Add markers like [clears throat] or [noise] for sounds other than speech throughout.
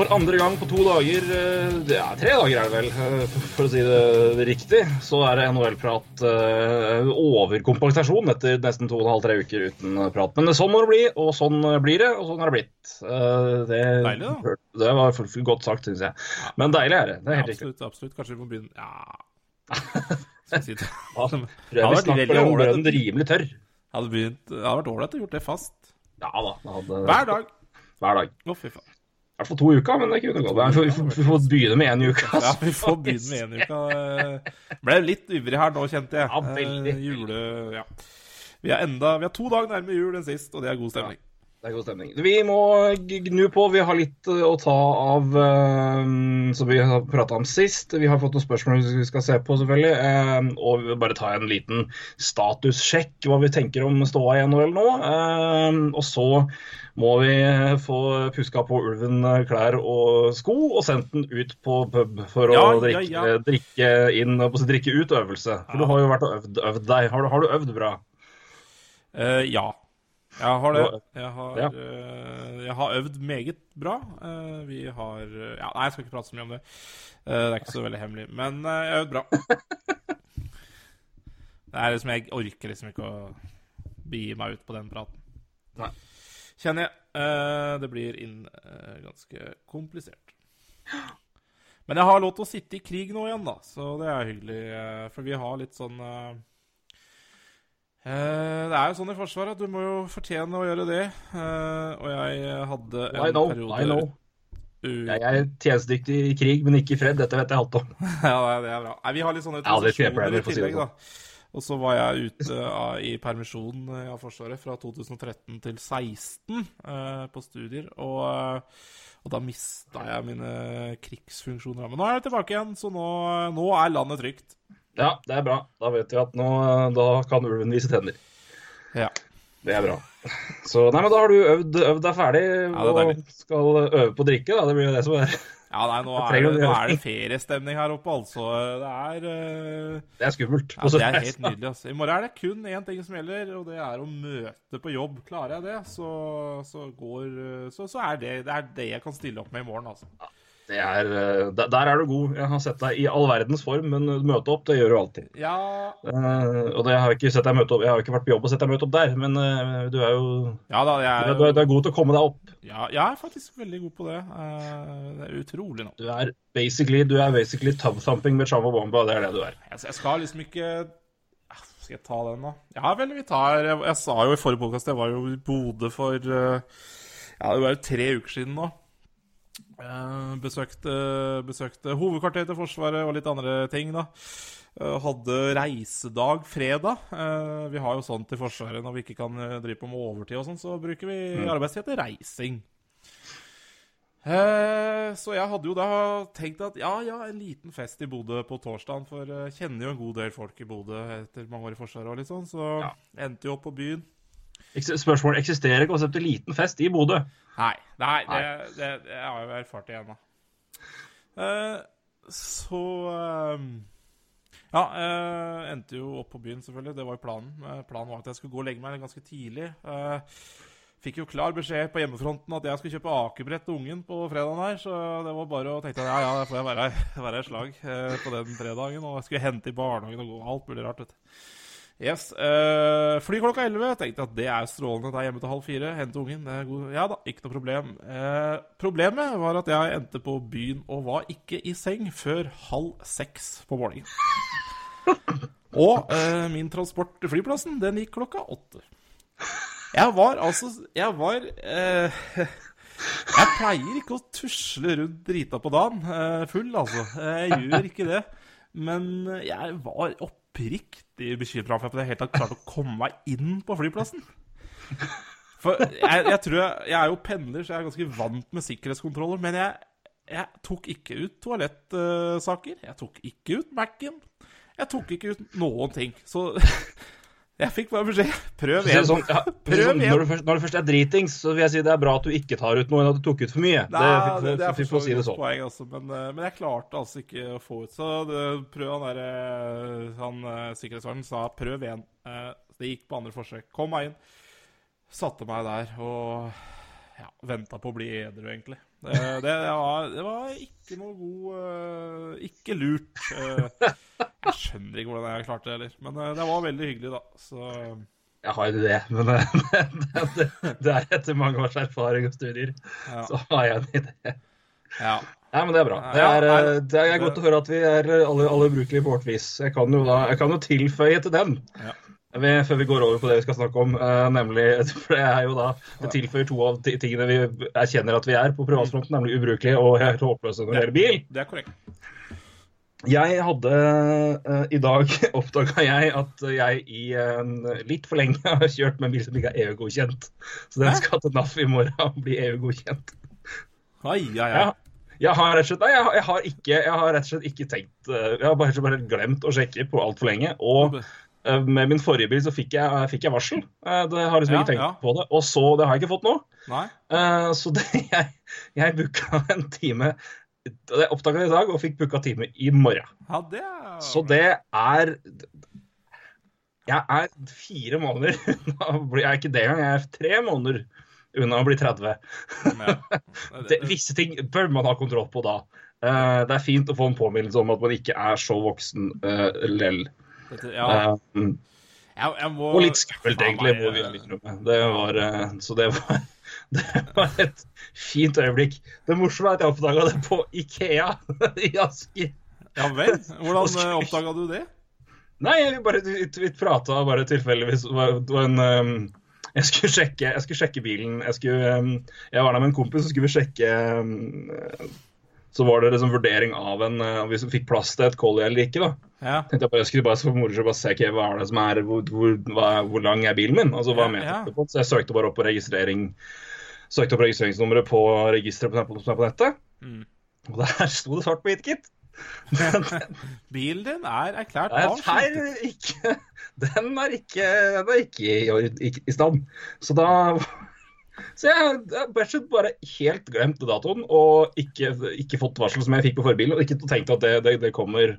For andre gang på to dager, eh, det er tre dager er det vel, eh, for å si det riktig, så er det NHL-prat eh, overkompensasjon etter nesten to og en halv, tre uker uten prat. Men sånn må det bli, og sånn blir det, og sånn har det blitt. Eh, Det, Deilig, da. Det var for godt sagt, syns jeg. Men deilig er det. Det er helt riktig. Absolutt, absolutt. Kanskje vi må begynne Ja [laughs] Skal si det? Ja, prøv å snakke den rimelig tørr. Hadde begynt, det hadde vært ålreit å gjort det fast. Ja da. det Hadde, Hver dag. Hver dag. Å, fy faen. Hvert fall to uker, men det kunne gått. Vi vi får- vi får begynne med én uke. Altså. Ja, vi får begynne med en uke. Eh, Ble litt ivrig her nå, kjente jeg. Ja, veldig. Eh, Jule... Ja. Vi er enda Vi har to dager nærmere jul enn sist, og det er god stemning. Det er god stemning. Vi må gnu på. Vi har litt eh, å ta av eh, som vi har prata om sist. Vi har fått noen spørsmål vi skal se på, selvfølgelig. eh, Og vi vil bare ta en liten statussjekk, hva vi tenker om ståa i NHL nå. Eh, Og så må vi få puska på ulven eh, klær og sko og sendt den ut på pub for Ja, å drikke, ja. drikke inn og drikke ut øvelse. For du har jo vært og øvd, øvd deg. Har du, har du øvd bra? Uh, ja. Jeg har det. Jeg har, Ja. eh, jeg har øvd meget bra. Uh, vi har eh, ja, Nei, jeg skal ikke prate så mye om det. Eh, det er ikke så veldig hemmelig. Men eh, jeg har øvd bra. [laughs] Det er liksom Jeg orker liksom ikke å begi meg ut på den praten. Nei. Kjenner jeg. Eh, det blir inn eh, ganske komplisert. Men jeg har lov til å sitte i krig nå igjen, da, så det er hyggelig. eh, For vi har litt sånn eh, Eh, det er jo sånn i Forsvaret at du må jo fortjene å gjøre det. Eh, og jeg hadde en I know, periode I know. Jeg er tjenestedyktig i krig, men ikke i fred. Dette vet jeg alt om. [laughs] ja, det- er bra. Nei, vi har litt sånne Ja, det er i tillegg, da. Og så var jeg ute av- i permisjon eh, av Forsvaret fra 2013 til 2016 eh, på studier. Og, eh, og da mista jeg mine krigsfunksjoner. Men nå er jeg tilbake igjen, så nå, nå er landet trygt. Ja, det er bra. Da vet vi at nå da kan ulven vise tenner. Ja. Det er bra. Så nei, men da har du øvd, øvd deg ferdig er og skal øve på drikke. da. Det blir jo det som er Ja, nei, nå er, det, nå er det feriestemning her oppe, altså. Det er uh... Det er skummelt. Ja, det er helt nydelig. altså. I morgen er det kun én ting som gjelder, og det er å møte på jobb. Klarer jeg det, så, så går så, så er det, det er det jeg kan stille opp med i morgen, altså. Det er, eh, der, er du god. Jeg har sett deg i all verdens form, men møte opp, det gjør du alltid. Ja, Uh, og det har jeg ikke sett deg møte opp. Jeg har ikke vært på jobb og sett deg møte opp der, men uh, du er jo ja da, jeg er, du er, du er god til å komme deg opp. ja, jeg er faktisk veldig god på det. Uh, Det er utrolig nå. Du er basically, du er basically tub-thumping med Chamba Bomba. Det er det du er. Jeg, jeg skal liksom ikke Skal jeg ta den, da? Ja vel, vi tar Jeg, jeg sa jo i forrige podkast jeg var jo i Bodø for Ja, det var jo tre uker siden nå. Eh, besøkte, besøkte hovedkvarteret til Forsvaret og litt andre ting, da. Eh, hadde reisedag fredag. Eh, vi har jo sånn til Forsvaret når vi ikke kan drive på med overtid og sånn, så bruker vi arbeidstid til reising. Så jeg hadde jo da tenkt at ja, ja, en liten fest i Bodø på torsdagen, for jeg kjenner jo en god del folk i Bodø etter mange år i Forsvaret og litt sånn, så Ja. endte jo opp på byen. Eks- Spørsmål eksisterer konseptet liten fest i Bodø. Nei, nei, det, det, det har jeg jo erfart igjen, da. Uh, så eh, Ja, uh, endte jo opp på byen, selvfølgelig. Det var jo planen. Uh, planen var at jeg skulle gå og legge meg ganske tidlig. Uh, fikk jo klar beskjed på hjemmefronten at jeg skulle kjøpe akebrett til ungen på fredagen her, så det var bare å tenke at ja, ja, da får jeg være, [laughs] være i slag på den fredagen. Og jeg skulle hente i barnehagen og gå alt mulig rart, vet du. Yes. Uh, fly klokka 11. Tenkte at det er strålende. Det er hjemme til halv fire. Hente ungen. Det er god. Ja da, ikke noe problem. Uh, problemet var at jeg endte på byen og var ikke i seng før halv seks på morgenen. [laughs] Og uh, min transport til flyplassen, den gikk klokka åtte. Jeg var altså Jeg var eh, [laughs] Jeg pleier ikke å tusle rundt drita på dagen eh, full, altså. Jeg gjør ikke det. Men jeg var oppriktig bekymra for at jeg helt har klart å komme meg inn på flyplassen. For jeg, jeg tror jeg, jeg er jo pendler, så jeg er ganske vant med sikkerhetskontroller. Men jeg, jeg tok ikke ut toalettsaker. jeg tok ikke ut Mac-en. Jeg tok ikke ut noen ting. Så jeg fikk bare beskjed prøv igjen. Sånn, ja, Prøv sånn, når, du først, når du først er dritings, så vil jeg si det er bra at du ikke tar ut noe enn at du tok ut for mye. Nei, det, det, det er for så si det sånn. poeng, altså. Men, eh, men jeg klarte altså ikke å få ut. Så det, prøv han Han eh, sikkerhetsverden sa prøv igjen. Eh, Det gikk på andre forsøk. Kom meg inn. Satte meg der og ja, venta på å bli edru, egentlig. Det, det, var, det var ikke noe god eh, Ikke lurt. Eh, jeg skjønner ikke hvordan jeg klarte det heller. Men eh, det var veldig hyggelig, da. Så Jeg har en idé, men [laughs] det, det, det, det er etter mange års erfaring og studier. Ja. Så har jeg en idé. ja. Nei, men det er bra. Det er, eh, det er godt å høre at vi er alle, alle ubrukelige på vårt vis. Jeg kan jo da, jeg kan jo tilføye til den. Ja. Før vi går over på det vi skal snakke om, eh, nemlig [laughs] For det er jo da Det tilføyer to av de tingene vi erkjenner at vi er på privatfronten, nemlig ubrukelige og helt håpløse når det gjelder bil. Det er korrekt. Jeg hadde eh, I dag [laughs] oppdaga jeg at jeg i litt for lenge har kjørt med en bil som ikke er EU-godkjent. Så den skal til NAF i morgen bli EU-godkjent. Ai, ai, ai. Ja. Jeg har slett Nei, jeg har, jeg har, ikke, jeg har rett og slett ikke tenkt eh, Jeg har bare, bare glemt å sjekke på altfor lenge. Og med min forrige bil så fikk jeg, fikk jeg varsel. Eh, Det har liksom Ja, ikke tenkt ja. på det. Og så Det har jeg ikke fått nå. Nei? Eh, Så [laughs] det, jeg, jeg booka en time Jeg oppdaga det i dag og fikk booka time i morgen. Ja, det er Så det er Jeg er fire måneder unna Jeg er ikke det engang, jeg er tre måneder unna å bli 30. Ja. [laughs] Det, visse ting bør man ha kontroll på da. Eh, det er fint å få en påminnelse om at man ikke er så voksen lell. Dette, ja. Eh, mm. Jeg, jeg må, og litt skummelt, egentlig. må vi eh. Det var, eh, så det var, [laughs] det var et fint øyeblikk. Det morsomme er at jeg oppdaga det på Ikea [laughs] i Asker. Ja vel? [laughs] Hvordan uh, oppdaga du det? Nei, vi bare vi prata bare tilfeldigvis. Det var en um, jeg skulle, sjekke, jeg skulle sjekke bilen. Jeg, skulle, um, jeg var der med en kompis, så skulle vi sjekke um, Så var det liksom vurdering av en uh, om vi fikk plass til et Collie eller ikke. da. Ja. Tenkte Jeg bare, jeg skulle bare for moro bare se okay, hva er det som er, hvor, hvor, hva, hvor lang er bilen min. Altså hva Ja, ja. meteret på. Så jeg søkte bare opp på registrering Søkte opp registreringsnummeret på registeret på, på, på nettet. Mm. Og der sto det svart på hvitt, gitt. [laughs] [laughs] Bilen din er erklært avskilt. [laughs] den er ikke, den er ikke i, ikke i stand. Så da Så jeg har bare helt glemt datoen og ikke, ikke fått varsel som jeg fikk på forbilen, og ikke tenkt at det, det, det kommer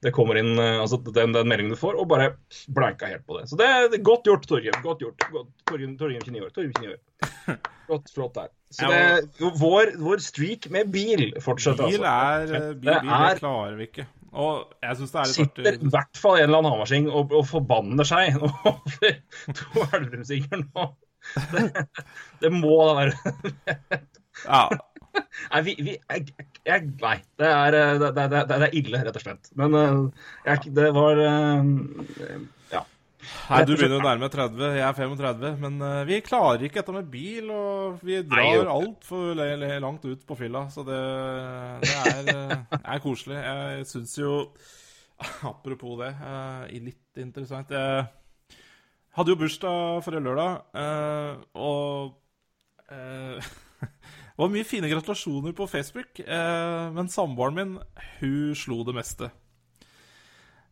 det kommer inn, eh, altså den, den meldingen du får, og bare blanka helt på det. Så det er godt gjort, Torgrim. Godt gjort. Godt, Torgrim, Torgrim 29 år. Torgrim 29 år. [laughs] Flott, flott der. Så det, vår, vår streak med bil fortsetter, Bil er altså. eh, bil, Det bil, det er klarer vi ikke. Og jeg syns det er litt sitter i hvert fall en eller annen hamarsing og, og forbanner seg [laughs] over to elverumsinger nå. Det, det må da være Ja. [laughs] Nei, vi, vi jeg, jeg, nei det, er, eh, det, det, det, er ille, rett og slett. Men eh, jeg, det var eh, Ja. Nei, du begynner å nærme deg 30, jeg er 35. Men vi klarer ikke dette med bil, og vi jo. drar altfor langt ut på fylla. Så det, det er, er koselig. Jeg syns jo Apropos det, litt interessant Jeg hadde jo bursdag forrige lørdag, eh, og eh, [laughs] Det var mye fine gratulasjoner på Facebook, eh, men samboeren min, hun slo det meste.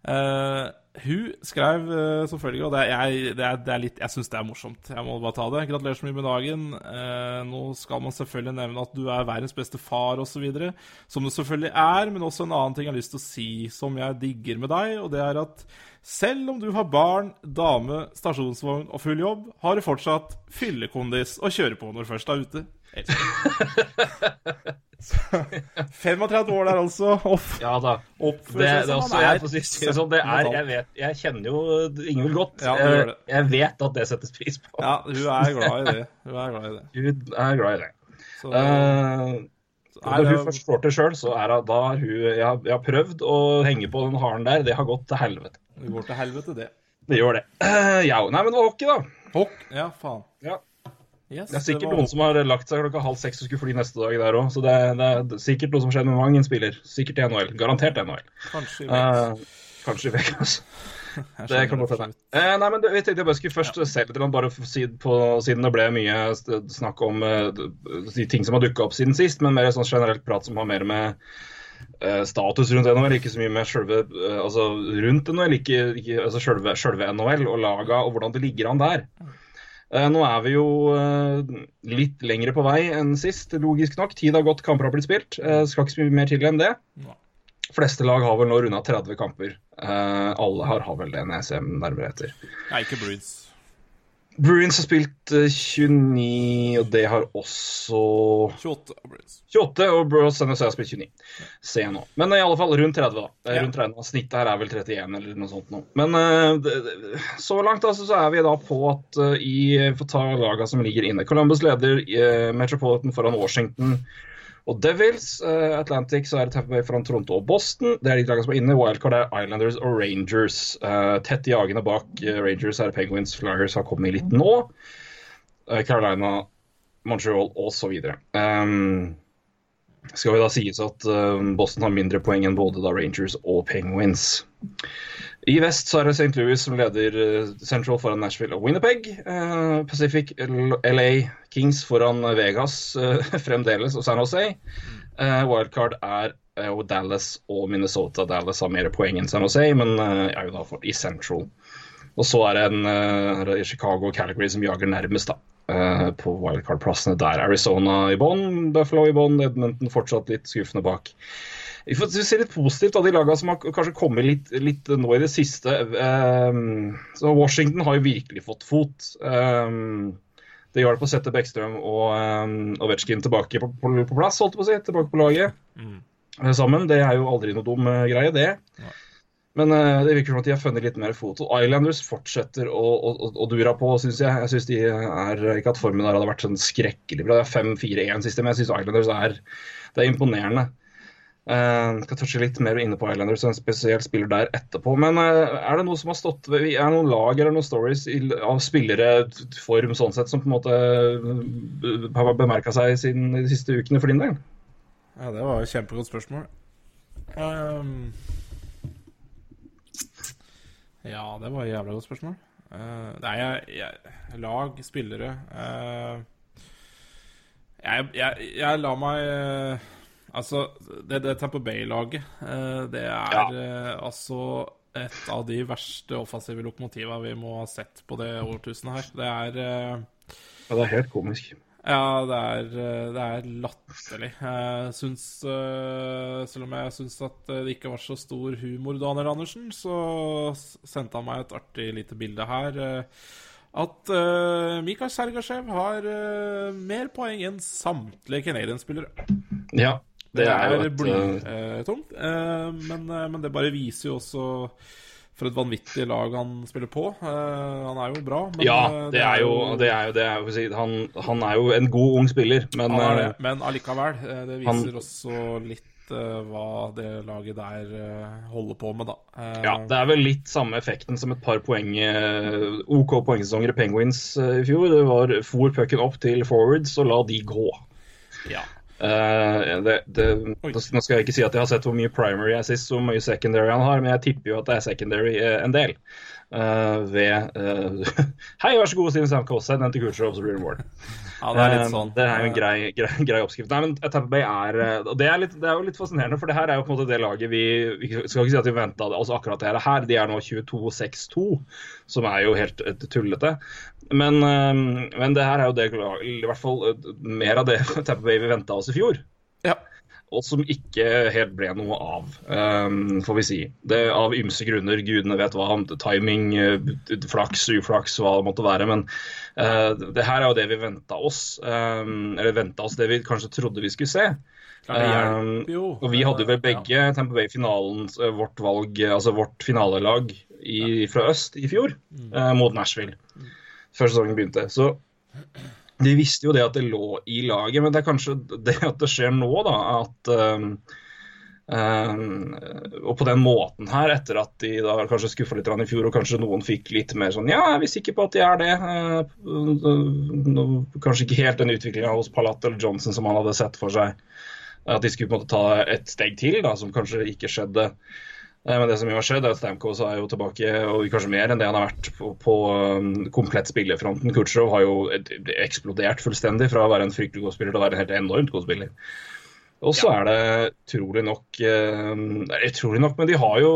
Eh, hun skrev uh, som følger, og det er, jeg, det er, det er litt, jeg syns det er morsomt. Jeg må bare ta det. Gratulerer så mye med dagen. Eh, nå skal man selvfølgelig nevne at du er verdens beste far osv. Som du selvfølgelig er, men også en annen ting jeg har lyst til å si som jeg digger med deg, og det er at selv om du har barn, dame, stasjonsvogn og full jobb, har du fortsatt fyllekondis å kjøre på når du først er ute. Så, 35 [laughs] år der, altså. Off, ja da. Opp, Det, det, også, jeg, si sånn, det er jeg, vet, jeg kjenner jo Ingvild godt. Ja, gjør det. Jeg, jeg vet at det settes pris på. Ja, hun er glad i det. Hun er glad i det. Hun er glad i det. Så, uh, så når hun først får til sjøl, så er hun da hun jeg har, jeg har prøvd å henge på den haren der. Det har gått til helvete. det går til helvete, det. Det gjør det. Uh, ja, nei, men det var hockey, da. Hockey? Ja, faen. Ja. Yes, Det er sikkert var- noen som har lagt seg klokka halv seks og skulle fly neste dag der òg. Så det, det er sikkert noe som skjer med mang en spiller. Sikkert i NHL. Garantert NHL. Kanskje i Vegas. [laughs] Uh, kanskje i Vegas. Det kan godt hende. Eh, nei, men det, jeg tenkte jeg bare skulle først se litt, grann, bare på, siden det ble mye snakk om uh, de ting som har dukka opp siden sist, men mer sånn generelt prat som har mer med uh, status rundt NHL, ikke så mye med eh, altså rundt NHL, ikke, ikke altså selve, selve NHL og laga og hvordan det ligger an der. Eh, nå er vi jo eh, litt lengre på vei enn sist, logisk nok. Tid har gått, kamper har blitt spilt. Eh, skal ikke så mye mer til enn det. Fleste lag har vel nå runda 30 kamper. Alle har, har vel det, når jeg ser nærmere etter. Nei, ikke Bruins. Bruins har spilt eh, 29, og det har også 28 28, og Bros NSA har spilt 29. Ser jeg nå. Men i alle fall rundt 30, da. Eh, Rundt 30. Snittet her er vel 31 eller noe sånt nå. Men eh, så langt altså, så er vi da på at eh, i Få ta laga som ligger inne. Columbus leder eh, Metropolitan foran Washington og Devils. Uh, Atlantic så er det Tampa Bay foran Toronto og Boston. Det er de lagene som er inne. Wildcard er Islanders og Rangers. Uh, tett jagende bak eh, Rangers er Penguins. Flyers har kommet litt nå. Uh, Carolina, Montreal osv. Um, skal vi da sies at Boston har mindre poeng enn både da Rangers og Penguins. I vest så er det St. Louis som leder eh, Central foran Nashville og Winnipeg. Eh, Pacific LA Kings foran Vegas eh, [laughs] fremdeles og San Jose. Wildcard er Dallas og Minnesota. Dallas har mer poeng enn San Jose, men er jo da i Central. Og så er det en Chicago og Calgary som jager nærmest, da. på wildcard-plassene der. Arizona i bånn, Buffalo i bånn, Edmonton fortsatt litt skuffende bak. Vi får se litt positivt av de lagene som har kanskje kommet litt, litt nå i det siste. Ehm, så Washington har jo virkelig fått fot. Ehm, det hjalp å sette Bekkstrøm og um, Ovetsjkin tilbake på, på, på plass, holdt jeg på å si, tilbake på laget Mm. eh, sammen. Det er jo aldri noe dum eh, greie, det. Nei. Men eh, det virker som at de har funnet litt mer fot. Og Islanders fortsetter å, å, å, dura på, syns jeg. Jeg syns de er Ikke at formen der hadde vært sånn skrekkelig bra. Det er 5-4-1 siste, men jeg syns Islanders er, det er imponerende. Uh, skal touche litt mer inne på Islanders, en spesielt spiller der etterpå. Men uh, er det noe som har stått ved, Er det noen lag eller noen stories i, av spillere form sånn sett som på en måte eh, har bemerka seg siden de siste ukene for din del? Ja, det var et kjempegodt spørsmål. Um, ja, det var et jævla godt spørsmål. Uh, nei, jeg, jeg, lag, spillere uh, jeg, jeg, jeg la meg Altså, det, det Tamper Bay-laget, eh, det er Ja. eh, altså et av de verste offensive lokomotiva vi må ha sett på det årtusenet her. Det er eh, Ja, det er helt komisk. ja, det er, det er latterlig. Jeg syns Selv om jeg syns at det ikke var så stor humor, Daniel Andersen, så sendte han meg et artig lite bilde her. At Mikael Sergasjev har mer poeng enn samtlige Canadian-spillere. Ja, det er er et eh, blytungt. eh, men, eh, men det bare viser jo også for et vanvittig lag han spiller på. Uh, han er jo bra, men Ja, eh, det er jo, det er jo, det er jo han, han er jo en god ung spiller, men Han er det, men allikevel. Det Han- viser også litt hva det laget der holder på med, da. Ja, det er vel litt samme effekten som et par poeng, OK poengsesonger i Penguins i fjor. Det var for pucken opp til forwards og la de gå. ja. Eh, det, det, nå skal jeg ikke si at jeg har sett hvor mye primary jeg sist, hvor mye secondary han har, men jeg tipper jo at det er secondary uh, en del. Uh, ved [laughs] Hei, vær så god, Steven send den til Kucherov, så blir det mål. [laughs] ja, det er litt sånn. Det er jo en grei, grei, grei oppskrift. Nei, men Tampa Bay er og det er, litt, det er jo litt fascinerende, for det her er jo på en måte det laget vi Vi skal ikke si at vi venta altså akkurat det her. De er nå 22-6-2, som er jo helt tullete. Men, eh, men det her er jo det i hvert fall eh, mer av det [laughs] Tapper vi venta oss i fjor. Ja. Og som ikke helt ble noe av, um, får vi si. Det Av ymse grunner. Gudene vet hva. Timing, flaks, uflaks, hva det måtte være. Men uh, det her er jo det vi venta oss. Um, eller venta oss det vi kanskje trodde vi skulle se. jo. og vi hadde jo vel begge begge Tamper Bay-finalen, vårt valg, altså vårt finalelag i, fra øst i fjor, Mm. eh, mot Nashville. Før sesongen begynte. Så de visste jo det at det lå i laget, men det er kanskje det at det skjer nå, da, at um, um, Og på den måten her, etter at de da kanskje skuffa litt i fjor, og kanskje noen fikk litt mer sånn Ja, er vi sikre på at de er det? Uh, kanskje ikke helt den utviklinga hos Palat eller Johnson som han hadde sett for seg. At de skulle på en måte ta et steg til, da, som kanskje ikke skjedde. Eh, Men det som jo har skjedd, er at Stamkos er jo tilbake, og kanskje mer enn det han har vært på, på um, komplett spillerfronten. Kutsjov har jo eksplodert fullstendig fra å være en fryktelig god spiller til å være en helt enormt god spiller. Og så er det utrolig nok eh, nei, Utrolig nok, men de har jo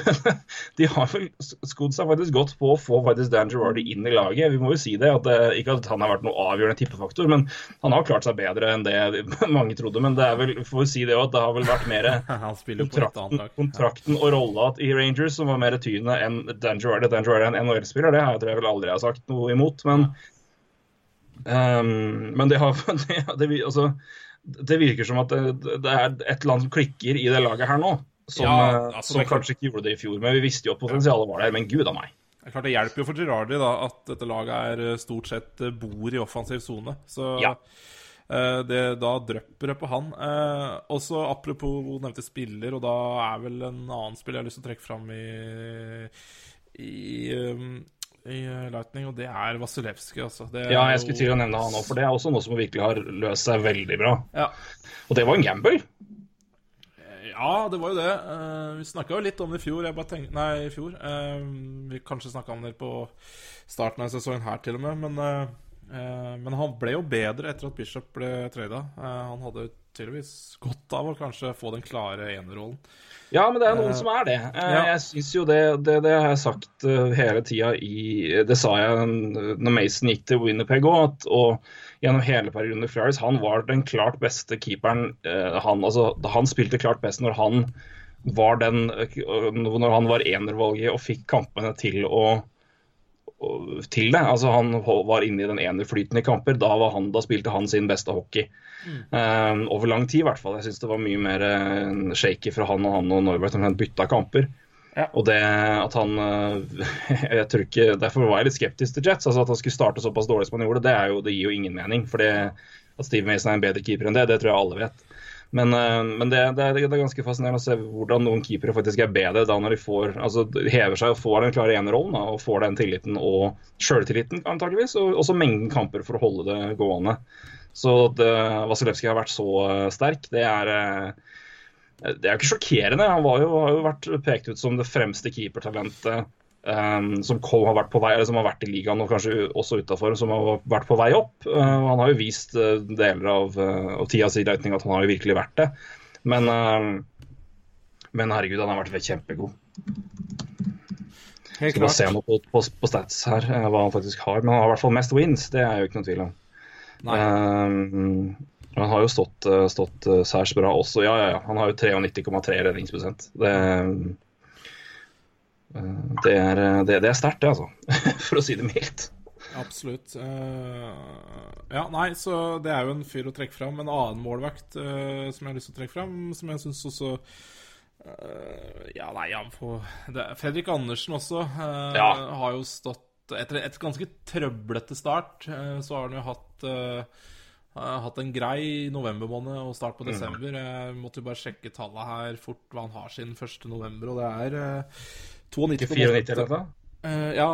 [laughs] De har vel skodd seg faktisk godt på å få faktisk Dan Girardi inn i laget. Vi må jo si det. at det, Ikke at han har vært noe avgjørende tippefaktor, men han har klart seg bedre enn det [laughs] mange trodde. Men det er vel, får vi si det også, at det har vel vært mer [laughs] kontrakten, kontrakten og rolla i Rangers som var mer tydende enn Dan Girardi. Dan Girardi er en NHL-spiller, det har jeg tror jeg vel aldri har sagt noe imot. Men, um, men det, har, det, det, altså, det virker som at det, det er et eller annet som klikker i det laget her nå. Som, Ja, eh, altså, som kanskje ikke gjorde det i fjor. Men vi visste jo at potensialet var der. Men gud a meg. Det er klart det hjelper jo for Girardi da, at dette laget er eh, stort sett eh, bor i offensiv sone. Så Ja. det, da drypper det på han. Også apropos nevnte spiller, og da er vel en annen spiller jeg har lyst til å trekke fram i i, um, i eh, Lightning, og det er Vasilevskij, altså. Ja, jeg skulle til å nevne han òg, for det er også noe som virkelig har løst seg veldig bra. Ja. Og det var en gamble. Ja, det var jo det. Uh, vi snakka jo litt om det i fjor. Jeg bare tenkte, nei, i fjor. Uh, vi kanskje snakka om det på starten av sesongen her, til og med. Men, uh, eh, men han ble jo bedre etter at Bishop ble trada. han hadde tydeligvis godt av å kanskje få den klare enerrollen. Ja, men det er noen som er det. Eh, ja. Jeg syns jo det, det Det har jeg sagt eh, hele tida i Det sa jeg eh, når Mason gikk til Winnerpeg òg, og gjennom hele perioden i Flyers, han var den klart beste keeperen. eh, Han, altså, han spilte klart best når han var den eh, Når han var enervalget og fikk kampene til å- til det. Altså Han var inne i den ene i kamper. Da, var han, da spilte han sin beste hockey. Eh, over lang tid, i hvert fall. Jeg syns det var mye mer eh, shaky fra han og han og Norbert Han bytta kamper. Ja. Og det at han eh, [laughs] jeg tror ikke, Derfor var jeg litt skeptisk til Jets. altså At han skulle starte såpass dårlig som han gjorde, det, jo, det gir jo ingen mening. For at Steve Mason er en bedre keeper enn det, det tror jeg alle vet. Men, eh, men det, det, er, det er ganske fascinerende å se hvordan noen keepere faktisk er bedre da når de får, altså hever seg og får den klare enerollen og får den tilliten og sjøltilliten antageligvis, og også mengden kamper for å holde det gående. Så at uh, Vasilevskij har vært så eh, sterk, det er eh, det er ikke sjokkerende. Han jo, har jo vært pekt ut som det fremste keepertalentet eh, som Cole har vært på vei, eller som har vært i ligaen og kanskje også utafor, som har vært på vei opp. Uh, han har jo vist uh, deler av, uh, av tida si Lightning at han har jo virkelig vært det. Men, eh, men herregud, han har vært kjempegod. Helt Skal bare se på, på, på stats her, eh, hva han faktisk har. Men han har i hvert fall mest wins, det er jo ikke noe tvil om. Eh, han har jo stått, stått særs bra også. Ja, ja, ja. Han har jo 93,3 redningsprosent. Det, det er, eh, det, det er sterkt, det, altså. [laughs] For å si det mildt. Absolutt. Eh, ja, nei, så det er jo en fyr å trekke fram. En annen målvakt eh, som jeg har lyst til å trekke fram, som jeg syns også Ja, nei, han får er- Fredrik Andersen også Ja. har jo stått Etter et ganske trøblete start, så har han jo hatt har hatt en grei november måned og start på desember. Jeg måtte jo bare sjekke tallene her fort hva han har siden 1. november, og det er eh, 92,8 94 eller noe? Uh, ja.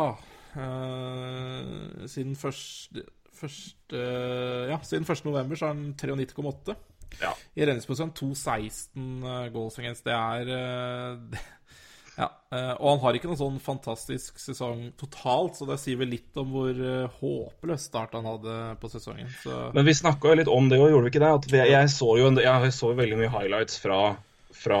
Uh, siden første, første Ja, siden 1. november så er han 93,8. Ja. I redningsprosent 2,16 uh, goals against. Det er eh, det, [laughs] Ja. eh, og han har ikke noen sånn fantastisk sesong totalt, så det sier vel litt om hvor eh, håpløs start han hadde på sesongen. Så Men vi snakka jo litt om det òg, gjorde vi ikke det? At vi, jeg, så jo, en- jeg så jo veldig mye highlights fra, fra,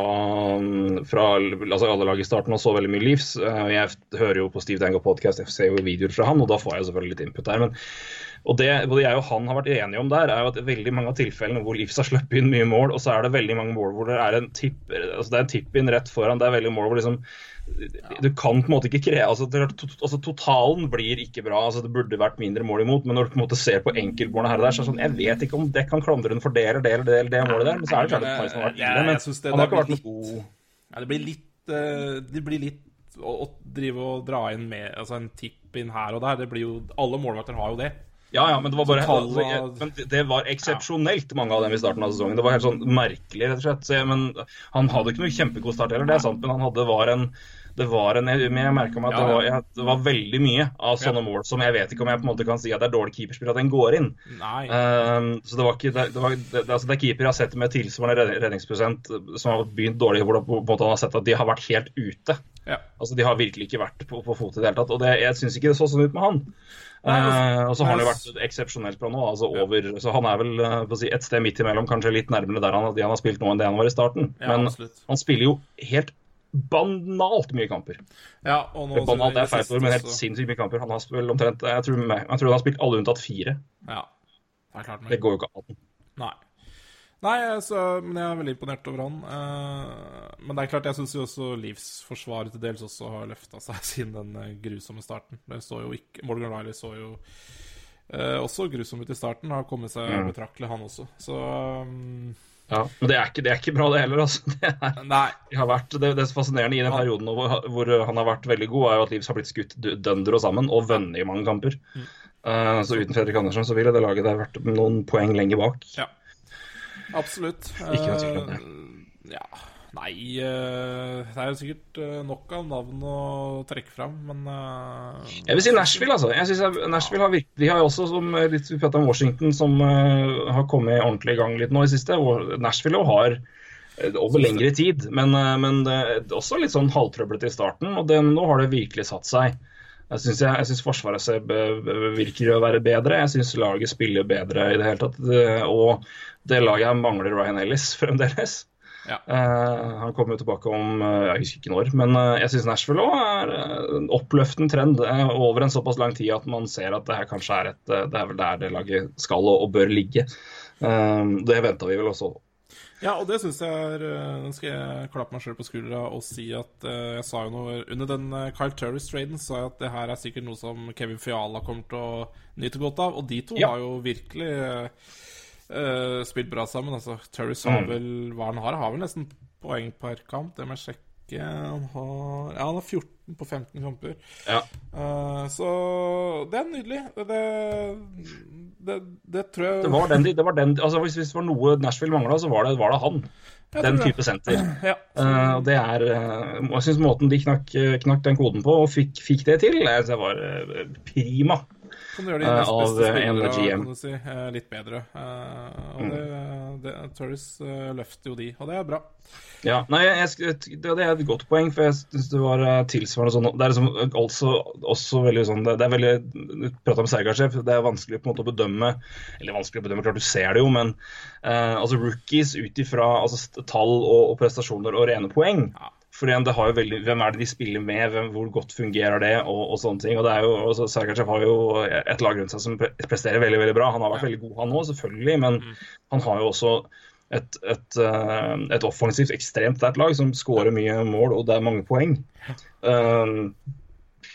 fra altså alle lag i starten og så veldig mye Leafs. Eh, Jeg hører jo på Steve Dangle podcast, jeg ser jo videoer fra han, og da får jeg selvfølgelig litt input der. men og det både jeg og han har vært enige om der, er jo at veldig mange av tilfellene hvor Leeds har sluppet inn mye mål, og så er det veldig mange mål hvor det er en tipp, altså det er en tipp-inn rett foran. Det er veldig mål hvor liksom Du kan på en måte ikke kreve altså, altså Totalen blir ikke bra. altså Det burde vært mindre mål imot, men når du på en måte ser på enkeltmålene her og der, så er det sånn Jeg vet ikke om det kan klandre en for det eller det eller det, målet der, men så er det klart at Tyson har vært ille. Men det han har ikke vært noe god Ja, det blir litt eh, Det blir litt å, å drive og dra inn med altså en tipp inn her og der. Det blir jo Alle målvakter har jo det. Ja, ja, men det var bare Så altså, jeg, men det- Det var eksepsjonelt mange av dem i starten av sesongen. Det var helt sånn merkelig, rett og slett. Så men Han hadde ikke noe kjempegod start heller, det er sant, men han hadde var en det var en, jeg, men jeg meg at Ja, det, var, jeg, det var veldig mye av sånne mål som jeg vet ikke om jeg på en måte kan si at det er dårlig keeperspill at den går inn. Ehm, så det var ikke det, det, var, det, altså det er keeper jeg har sett med tilsvarende redning- redningsprosent som har begynt dårlig, hvor det på en måte han har sett at de har vært helt ute. Ja. Altså De har virkelig ikke vært på, på fot i det hele tatt. Og det, jeg syns ikke det så sånn ut med han. Eh, og så har han jo vært eksepsjonelt bra nå. altså over, Så han er vel eh, si, et sted midt imellom, kanskje litt nærmere der han, de han har spilt nå enn det han var i starten. Ja, Men absolutt. han spiller jo helt banalt mye kamper. Ja, og nå banalt er feil ord, men helt sinnssykt mye kamper. Han har spilt omtrent, jeg tror, jeg tror han har spilt alle unntatt fire. Ja. Det er klart Det går jo ikke an. Nei. Nei, altså, men jeg er veldig imponert over han. Eh, men det er klart, jeg syns jo også Livsforsvaret til dels også har løfta seg [laughs] siden den eh, grusomme starten. Det så jo ikke Morgan Riley så jo eh, også grusom ut i starten. Har kommet seg Mm. betraktelig, han også. Så um, Ja, Men det er, ikke, det er ikke bra, det heller. altså. [laughs] Det er, det har vært, det, det er fascinerende i den perioden hvor, hvor han har vært veldig god, er jo at Livs har blitt skutt dønder og sammen og vunnet i mange kamper. Mm. Uh, så uten Fredrik Andersen så ville det laget der vært noen poeng lenger bak. Ja. Absolutt. Ikke noe tvil om det. Eh, ja. Nei eh, Det er jo sikkert eh, nok av navn å trekke fram, men Jeg vil si Nashville, altså. Jeg synes Nashville har virkelig, De har jo også, som litt vi pratet om Washington, som har kommet ordentlig i gang litt nå i siste. Nashville har over lengre tid, men, men også litt sånn halvtrøblete i starten. Og det, nå har det virkelig satt seg. Jeg syns, jeg, jeg synes Forsvaret virker å være bedre. Jeg syns laget spiller bedre i det hele tatt. Og det laget her mangler Ryan Ellis [laughs] fremdeles. Ja. Uh, han kommer jo tilbake om uh, jeg husker ikke når, men uh, jeg syns Nashville òg er en oppløftende trend over en såpass lang tid at man ser at det her kanskje er et Det er vel der det laget skal og, og bør ligge. Det venta vi vel også. Ja, og det syns jeg er Nå skal jeg klappe meg sjøl på skuldra og si at jeg sa jo noe Under den Kyle Turris-traden sa jeg at det her er sikkert noe som Kevin Fiala kommer til å nyte godt av. Og de to Ja. har jo virkelig eh, spilt bra sammen. Altså, Turris har Mm. vel hva han har? Har vel nesten poeng per kamp. Det må jeg sjekke. Han har, ja, han har 14 på 15 kamper. Ja. Uh, så det er nydelig. Det, det, det tror jeg Det var den, det var den altså Hvis, hvis det var noe Nashville mangla, så var det, var det han. Den type senter. [clears throat] Ja. Uh, og det er Jeg syns måten de knakk, knakk den koden på og fikk, fikk det til, det var prima. Kan du gjøre de Eh, nest av, beste du si, eh, litt bedre. Eh, Mm. og det, det, Turris løfter jo de, og det er bra. Ja, nei, jeg, det, det er et godt poeng, for jeg syns det var tilsvarende sånn Det er liksom også, også veldig sånn Det, det er veldig Du prata om Sergasjev, det er vanskelig på en måte å bedømme Eller vanskelig å bedømme, klart du ser det jo, men eh, altså rookies ut ifra altså, tall og, og prestasjoner og rene poeng. Ja. For igjen, det har jo veldig, Hvem er det de spiller med, hvem, hvor godt fungerer det, og, og sånne ting. og det er jo, også, Sergachev har jo et lag rundt seg som pre presterer veldig veldig bra. Han har vært veldig god, han òg, selvfølgelig, men han har jo også et, et, eh, et offensivt ekstremt sterkt lag som skårer mye mål, og det er mange poeng. Um,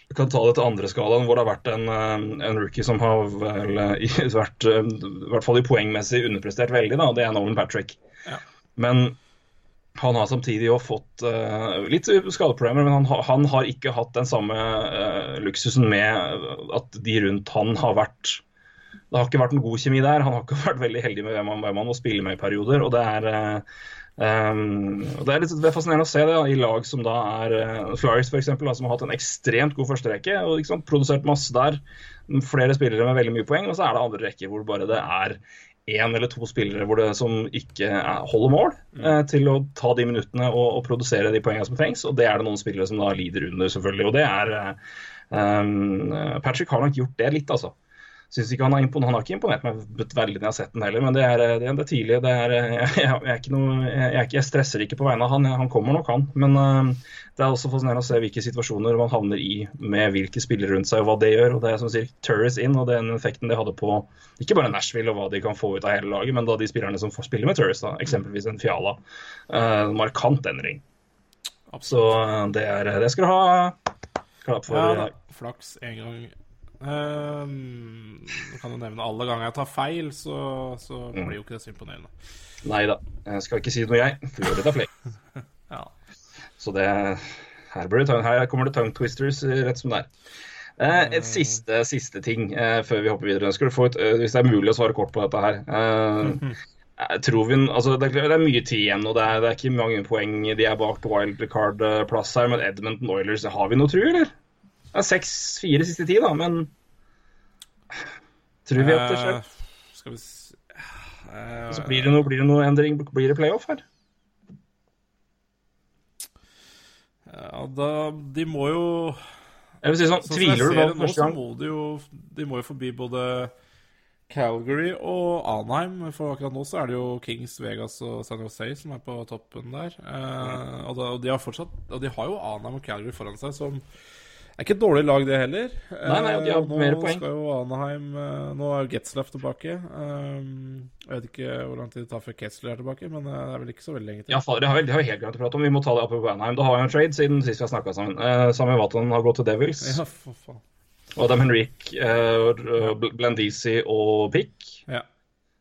vi kan ta det til andre skalaen, hvor det har vært en, eh, en rookie som har vel i- [laughs] vært, eh, i hvert fall i poengmessig underprestert veldig. Da, det er Nolan Patrick. Ja. Men han har samtidig jo fått uh, litt skadeproblemer, men han, han har ikke hatt den samme uh, luksusen med at de rundt han har vært Det har ikke vært en god kjemi der. Han har ikke [laughs] vært veldig heldig med hvem han, må spille med i perioder. og det er Uh, Um, det er litt det er fascinerende å se det i lag som da er uh, Flyers eksempel, som har hatt en ekstremt god førsterekke og sant, produsert masse der. Flere spillere med veldig mye poeng, og så er det andre rekker hvor bare det er én eller to spillere hvor det, som ikke er, holder mål eh, til å ta de minuttene og, og produsere de poengene som trengs. Og det er det noen spillere som da lider under, selvfølgelig. Og det er eh, um, Patrick har nok gjort det litt, altså. Synes ikke han, har imponert, han har ikke imponert meg veldig når jeg har sett den heller, men det er, det er, det er tidlig. Det er, [laughs] jeg, jeg, er noe, jeg, jeg stresser ikke på vegne av han, han kommer nok han. Men uh, det er også fascinerende å se hvilke situasjoner man havner i med hvilke spillere rundt seg og hva det gjør. og Det er som sier Turris inn og den effekten det hadde på ikke bare Nashville og hva de kan få ut av hele laget, men da de spillerne som får spille med Turris, da, eksempelvis en Fiala. Uh, markant endring. Så uh, det, er, det skal du ha klapp for. Ja, flaks en gang. Um, jeg kan jo nevne alle ganger jeg tar feil, så, så blir jo ikke det så imponerende. Nei da, jeg skal ikke si noe, jeg. For det flere. [laughs] Ja. Så det her, blir det, tongue- her kommer det tongue twisters eh, rett som det er. Eh, et siste, siste ting eh, før vi hopper videre. Skal du få et, eh, hvis det er mulig å svare kort på dette her. Eh, tror vi, altså det, er, det er mye tid igjen, og det er, det er ikke mange poeng de er bak på wildcard-plass her. Men Edmonton Oilers, har vi noe tru, eller? Er seks-fire siste ti, da, men Tror vi at det skjer? Uh, Skal vi se uh, Så blir det noe, blir det noe endring? Blir det playoff her? Ja, da De må jo Jeg vil si sånn, så jeg Tviler du på første gang? må de jo De må jo forbi både Calgary og Anheim. For akkurat nå så er det jo Kings, Vegas og San Jose som er på toppen der. Eh, og, da, og de har fortsatt Og de har jo Anheim og Calgary foran seg, som er ikke et dårlig lag, det heller. Nei, nei, de har Eh, nå mer poeng. skal jo Anaheim eh, Nå er Getzlaff tilbake. Eh, jeg vet ikke hvor lang tid det tar før Ketzler er tilbake, men det er vel ikke så veldig lenge til. Ja, fader, det har vi det har helt greit å prate om. Vi må ta det oppe på Anaheim. Da har vi en trade siden sist vi har snakka sammen. Sami Vatan har gått til Devils. Ja, for faen. Adam Henrik, Blandisi og Pick Ja.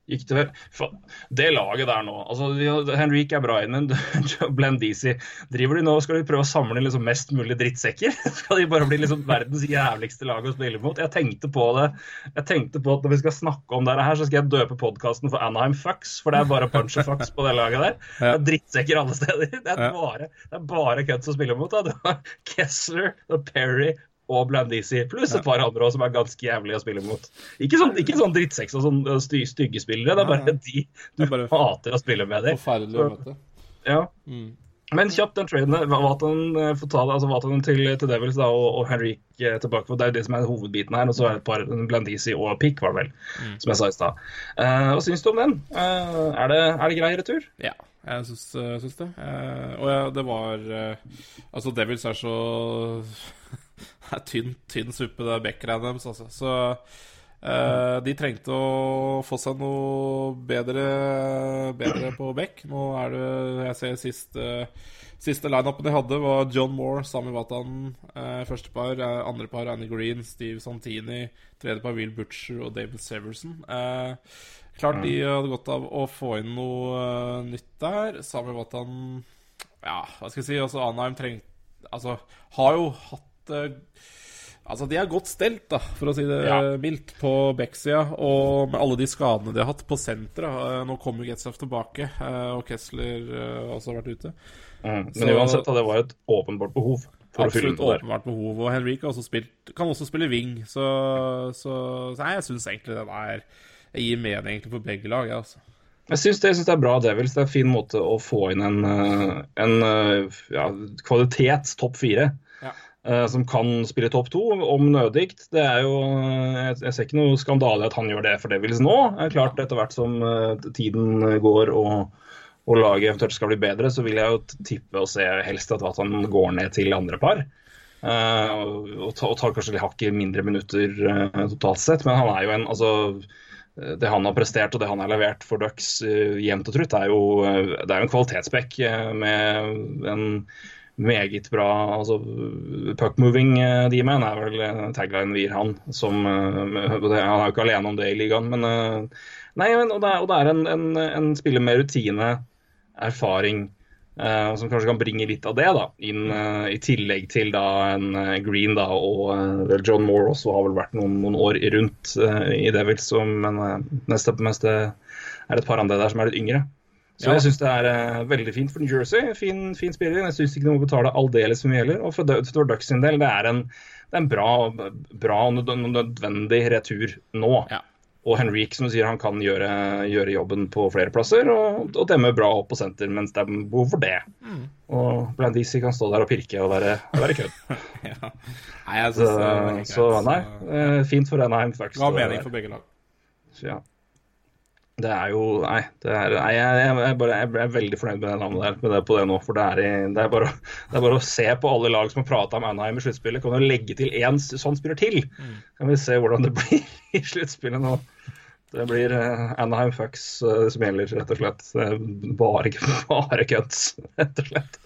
Gikk det vel Det laget der nå altså Henrik er bra inn, men [laughs] Blandisi Driver de nå skal de prøve å samle liksom mest mulig drittsekker? [laughs] Skal de bare bli liksom verdens jævligste lag å spille mot? Jeg tenkte på det. Jeg tenkte på at når vi skal snakke om dette her, så skal jeg døpe podkasten for Anaheim Fucks, for det er bare punch and fucks på det laget der. [laughs] Det er drittsekker alle steder. Det er bare, det er bare cuts å spille mot. Da. Kessler, har Perry og Blandisi, pluss et par andre også, som er ganske jævlige å spille mot. Ikke sånn, ikke sånn drittsekk og sånn uh, sty, stygge spillere, det er bare de du bare hater å spille med. dem. Forferdelig å møte. Ja. Mm. Men kjapt den traden, ta det, altså til, til Devils da, og, og Henrik eh, tilbake. for Det er jo det som er hovedbiten her. Og så er det et par Blandisi og Pick, var det vel, som jeg sa i stad. Eh, hva syns du om den? Eh, er, det, er det grei retur? Ja, jeg syns, syns det. Eh, og ja, det var Altså, Devils er så Det er tynn, tynn suppe, det backgreiene deres, altså. Så eh, de trengte å få seg noe bedre, bedre på back. Nå er det Jeg ser siste Siste lineupen de hadde, var John Moore, Sami Watan. eh, første par. eh, Andre par Annie Green, Steve Santini. Tredje par Will Butcher og David Severson. Eh, klart de hadde godt av å få inn noe eh, nytt der. Sami Watan Ja, hva skal jeg si? Altså, Anheim trengte Altså, har jo hatt eh, Altså, de er godt stelt, da, for å si det Ja. mildt, på backsida. Og med alle de skadene de har hatt på senteret. eh, Nå kommer Getzoff tilbake, eh, og Kessler også har vært ute. Mm. Men Så- uansett, det var et åpenbart behov Absolutt åpenbart behov. Og Henrik har også spilt, kan også spille wing, så, så, så nei, jeg syns egentlig den er Jeg gir mening egentlig på begge lag, jeg, altså. Jeg syns det, det er bra Devils. Det er en fin måte å få inn en, en ja, kvalitets topp fire. Ja. Eh, Som kan spille topp to, om nødigt. Det er jo, eh, jeg, ser ikke noe skandale at han gjør det for Devils nå. Det er klart Etter hvert som eh, tiden går og, og laget eventuelt skal bli bedre, så vil jeg jo tippe og se helst at, han går ned til andre par. Og, tar, og tar kanskje litt hakket mindre minutter totalt sett, men han er jo en altså det han har prestert og det han har levert for Ducks uh, jevnt og trutt, er jo, det er jo en kvalitetsspekk eh, med en meget bra altså, Puckmoving uh, D-man er vel taglinen tagline vi gir han. Som, eh, han er jo ikke alene om det i ligaen, men eh, Nei, men, og det er, og det er en, en, en spiller med rutine, erfaring, eh, som kanskje kan bringe litt av det da, inn eh, i tillegg til da en eh, Green da, og eh, John Moore også har vel vært noen, noen år rundt eh, i Devils, som, men neste mest er det et par andre der som er litt yngre. Så Ja. jeg syns det er uh, veldig fint for New Jersey. Fin, fin spiller. Jeg syns ikke de må betale aldeles for mye heller. Og for, for Ducks sin del, det er en, det er en bra, bra og nødvendig retur nå. Ja. Og Henrik som du sier, han kan gjøre, gjøre jobben på flere plasser og, og demme bra opp på senter mens det er behov for det. Mm. Og Blandisi kan stå der og pirke og være, og være kødd. [laughs] ja. Nei, jeg Så, det er så greit. nei, eh, fint for Anaheim Fucks. Ga mening for begge lag. Så, ja. Det er jo Nei, det er, nei jeg, jeg, bare, jeg er veldig fornøyd med det navnet der, med det på det nå. For det er, i, det er, bare, det er bare å se på alle lag som har prata om Anaheim i sluttspillet. Kan du legge til én sånn spiller til? Kan vi se hvordan det [laughs] blir i sluttspillet nå. Det blir uh, Anaheim Fucks uh, som gjelder, rett og slett. Bare, [laughs] bare cuts, rett og slett.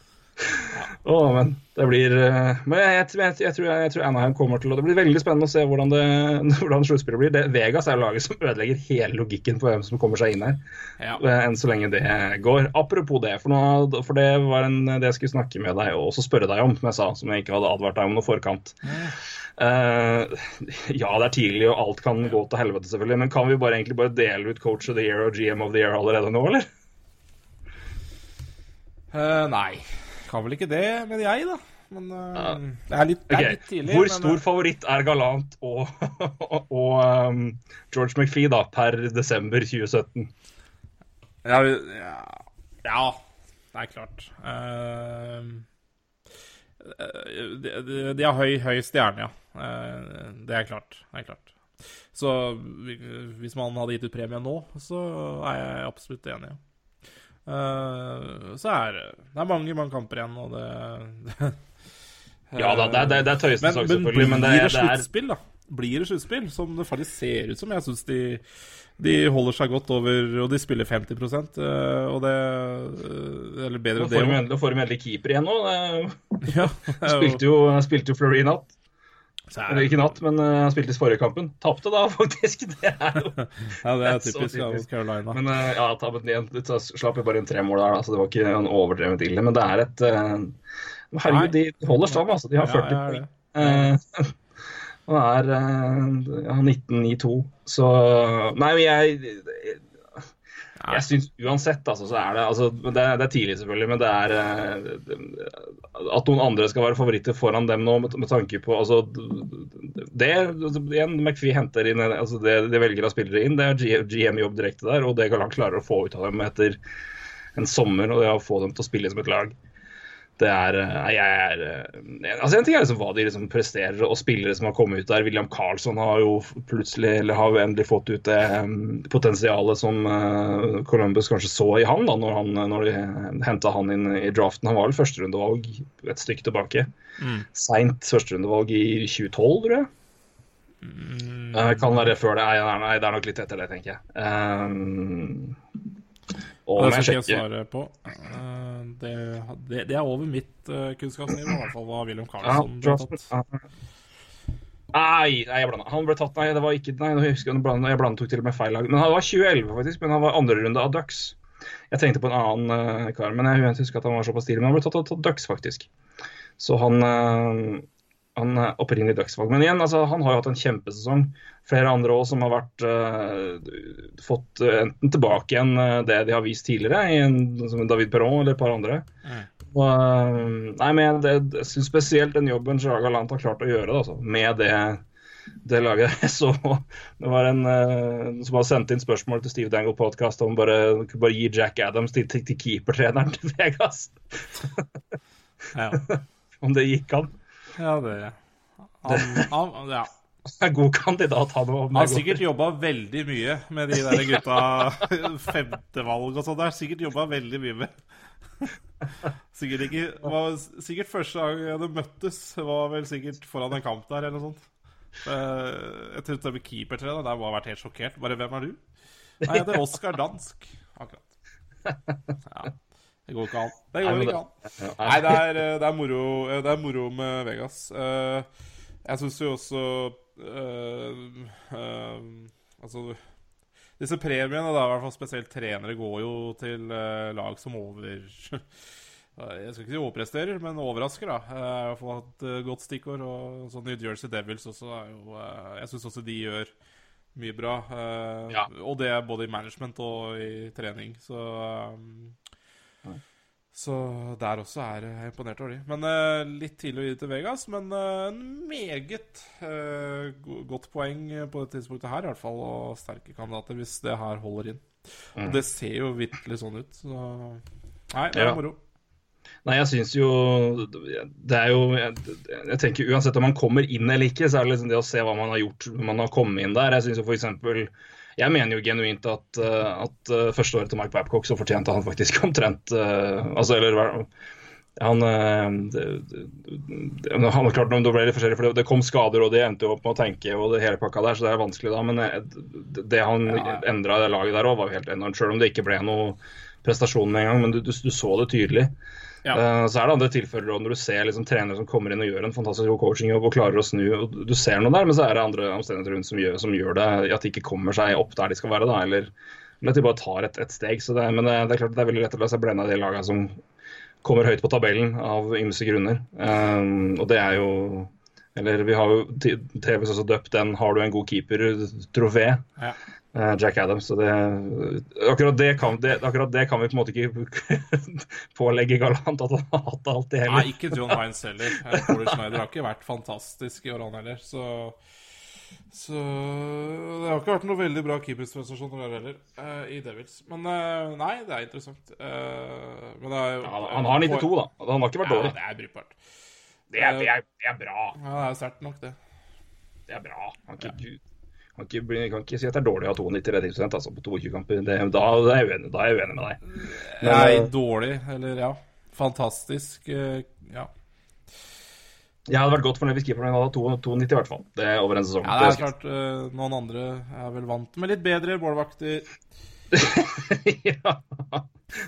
Å, men det blir eh, Men jeg, jeg, jeg, tror, jeg tror Anaheim kommer til å Det blir veldig spennende å se hvordan, det, [laughs] hvordan sluttspillet blir. Det, Vegas er laget som ødelegger hele logikken på hvem som kommer seg inn her. Ja. eh, Enn så lenge det går. Apropos det, for, noe, for det var en, det jeg skulle snakke med deg og også spørre deg om, som jeg sa, som jeg ikke hadde advart deg om noe forkant. Uh, ja, det er tidlig, og alt kan gå til helvete, selvfølgelig. Men kan vi bare egentlig bare dele ut Coach of the Year og GM of the Year allerede nå, eller? Uh, nei, kan vel ikke det, mener jeg, da. Men uh, det er litt, det er litt tidlig. Hvor men, stor eh, favoritt er Galant [laughs] og, og um, George McFee da, per desember 2017? ja, ja, ja, det er klart. De, de, de har høy, høy stjerne, ja. Uh, det er klart. Det er klart. Så hvis man hadde gitt ut premie nå, så er jeg absolutt enig. Ja. Eh, så er det Det er mange, mange kamper igjen, og det Ja da, det det det er sak, selvfølgelig, blir men det, det, det sluttspill, da? Blir det sluttspill, som det faktisk ser ut som? Jeg syns de, de holder seg godt over Og de spiller 50 eh, og det eh, Eller bedre enn det endelig- får de endelig keeper igjen nå. Det- Ja, det [laughs] Spilte jo, spilte jo Fleury i natt. Er Eller ikke natt, men uh, spilte i forrige kampen. Tapte da, [laughs] faktisk. Det er jo [laughs] ja, det er [laughs] typisk av. Carolina. Men uh, ja, tappet igjen. Tar- slapp jo bare inn tre mål der, da, så det var ikke en overdrevet ille. Men det er et uh, Herregud, de holder stand, altså. De har 40 Ja, poeng. ja. Eh, Og er uh, ja, 19-9-2. Så Nei, men jeg jeg syns uansett, altså, så er det altså, det, er, det er tidlig, selvfølgelig, men det er eh, At noen andre skal være favoritter foran dem nå, med, med tanke på altså, Det igjen, McFie henter inn altså, det de velger av spillere inn, det er GM-jobb direkte der, og det Galant klarer å få ut av dem etter en sommer, og det å få dem til å spille som et lag. Det er eh, er eh, Altså En ting er liksom hva de liksom presterer, og spillere som har kommet ut der. William Carlsson har jo plutselig Eller har jo endelig fått ut det potensialet som eh, Columbus kanskje så i han da når, han, når de henta han inn i draften. Han var vel førsterundevalg et stykke tilbake. Mm. Seint førsterundevalg i 2012, tror jeg. Mm. Kan være før det. Nei, det er nok litt etter det, tenker jeg. Um, og det skal ikke jeg svare på. Eh, Det, det, det er over mitt uh, kunnskapsnivå, i hvert fall hva William Carlsen ble tatt. Nei, nei, jeg blanda. Han ble tatt, nei, det var ikke Nei, jeg husker jeg blanda, jeg blanda tok til og med feil lag. Men han var 2011, faktisk. Men han var andre runde av Ducks. Jeg tenkte på en annen eh, kar, men jeg husker at han var såpass tidlig. Men han ble tatt av Ducks, faktisk. Så han uh, han er opprinnelig Ducks-valg. Men igjen, altså, han har jo hatt en kjempesesong. Flere andre òg som har vært uh, fått eh, enten tilbake igjen eh, det de har vist tidligere, en, som David Perron eller et par andre. Mm. Og, eh, nei, men det, jeg syns spesielt den jobben Gerard Galant har klart å gjøre da, altså, med det, det laget. [laughs] Så det var en uh, som har sendt inn spørsmål til Steve Dangle Podcast om bare, bare gi Jack Adams til, til, til keepertreneren til Vegas. Ja. [laughs] om det gikk an. Ja, det han, han, ja. En god kandidat, han òg. Han har sikkert jobba veldig mye med de der gutta [laughs] femtevalg og sånn. Det har sikkert jobba veldig mye med. Sikkert ikke var, Sikkert første gang hadde møttes, var vel sikkert foran en kamp der eller noe sånt. Eh, Jeg trodde det med keepertrener der må ha vært helt sjokkert. Bare hvem er du? Nei, jeg heter Oskar Dansk. Akkurat. Ja. Det går ikke an. Det går ikke an. Nei, det er, eh, det er, moro, eh, det er moro med Vegas. Eh, Jeg syns jo også eh, eh, Altså Disse premiene, da, i hvert fall spesielt trenere, går jo til lag som over [laughs] Jeg skal ikke si overpresterer, men overrasker, da. Jeg har i hvert fall et godt stikkord. Og sånn New Jersey Devils også er jo Jeg syns også de gjør mye bra. eh, Ja. Og det er både i management og i trening. Så um, så der også er jeg imponert over de. Men uh, Litt tidlig å gi det til Vegas, men uh, en meget uh, godt poeng på det tidspunktet her, i hvert fall. Og sterke kandidater, hvis det her holder inn. Og det ser jo virkelig sånn ut. Så Nei, det er Ja. moro. Nei, jeg syns jo Det er jo jeg, jeg tenker Uansett om man kommer inn eller ikke, så er det liksom det å se hva man har gjort når man har kommet inn der. Jeg synes jo for eksempel jeg mener jo genuint at, uh, at uh, første året til Mike Babcock så fortjente han faktisk [laughs] omtrent uh, altså, eller, han, han klart, det ble litt forskjellig, for det, det kom skader, og de endte jo opp med å tenke og det hele pakka der, så det er vanskelig da. Men eh, det, han ja. endra i det laget der òg, var jo helt enormt. Selv om det ikke ble noe prestasjon med en gang, men du, du, du så det tydelig. Ja. Uh, Så er det andre tilfeller når du ser liksom trenere som kommer inn og gjør en fantastisk god coachingjobb og klarer å snu. og Du ser noe der, men så er det andre omstendigheter rundt som gjør, som gjør det at de ikke kommer seg opp der de skal være. da, Eller, eller at de bare tar et, et steg. Så det, men det, det er klart det er veldig lett å la seg blende av de lagene som kommer høyt på tabellen av ymse grunner. Um, og det er jo Eller vi har jo TV også døpt den 'Har du en god keeper?'-trofé. Ja. Eh, Jack Adams. Så det, akkurat, det kan, det, akkurat det kan vi på en måte ikke [laughs] pålegge Galant at han har hatt det alltid Nei, ikke John Hines heller. Eh, Corey Schneider har ikke vært fantastisk i år, han heller. Så, så det har ikke vært noe veldig bra keepersprestasjoner der heller, uh, i Devils. Men uh, nei, det er interessant. Uh, men det er ja, Han, har 92, da. Han har ikke vært Ja, dårlig. det er brukbart. Det er, det er, er bra. Ja, det er sterkt nok, det. Det er bra. Han er ikke, kan ikke, kan ikke si at det er dårlig å ha 92 redningsprosent altså, på 22 kamper. Det, da, da, er uenig, da er jeg uenig med deg. Men, Nei, eh, dårlig, eller ja. Fantastisk. eh, Ja. Jeg hadde vært godt fornøyd hvis keeperen min hadde hatt 92 i hvert fall. Det er over en sesong. ja, det er klart eh, noen andre er vel vant med litt bedre målvakter. [laughs] ja,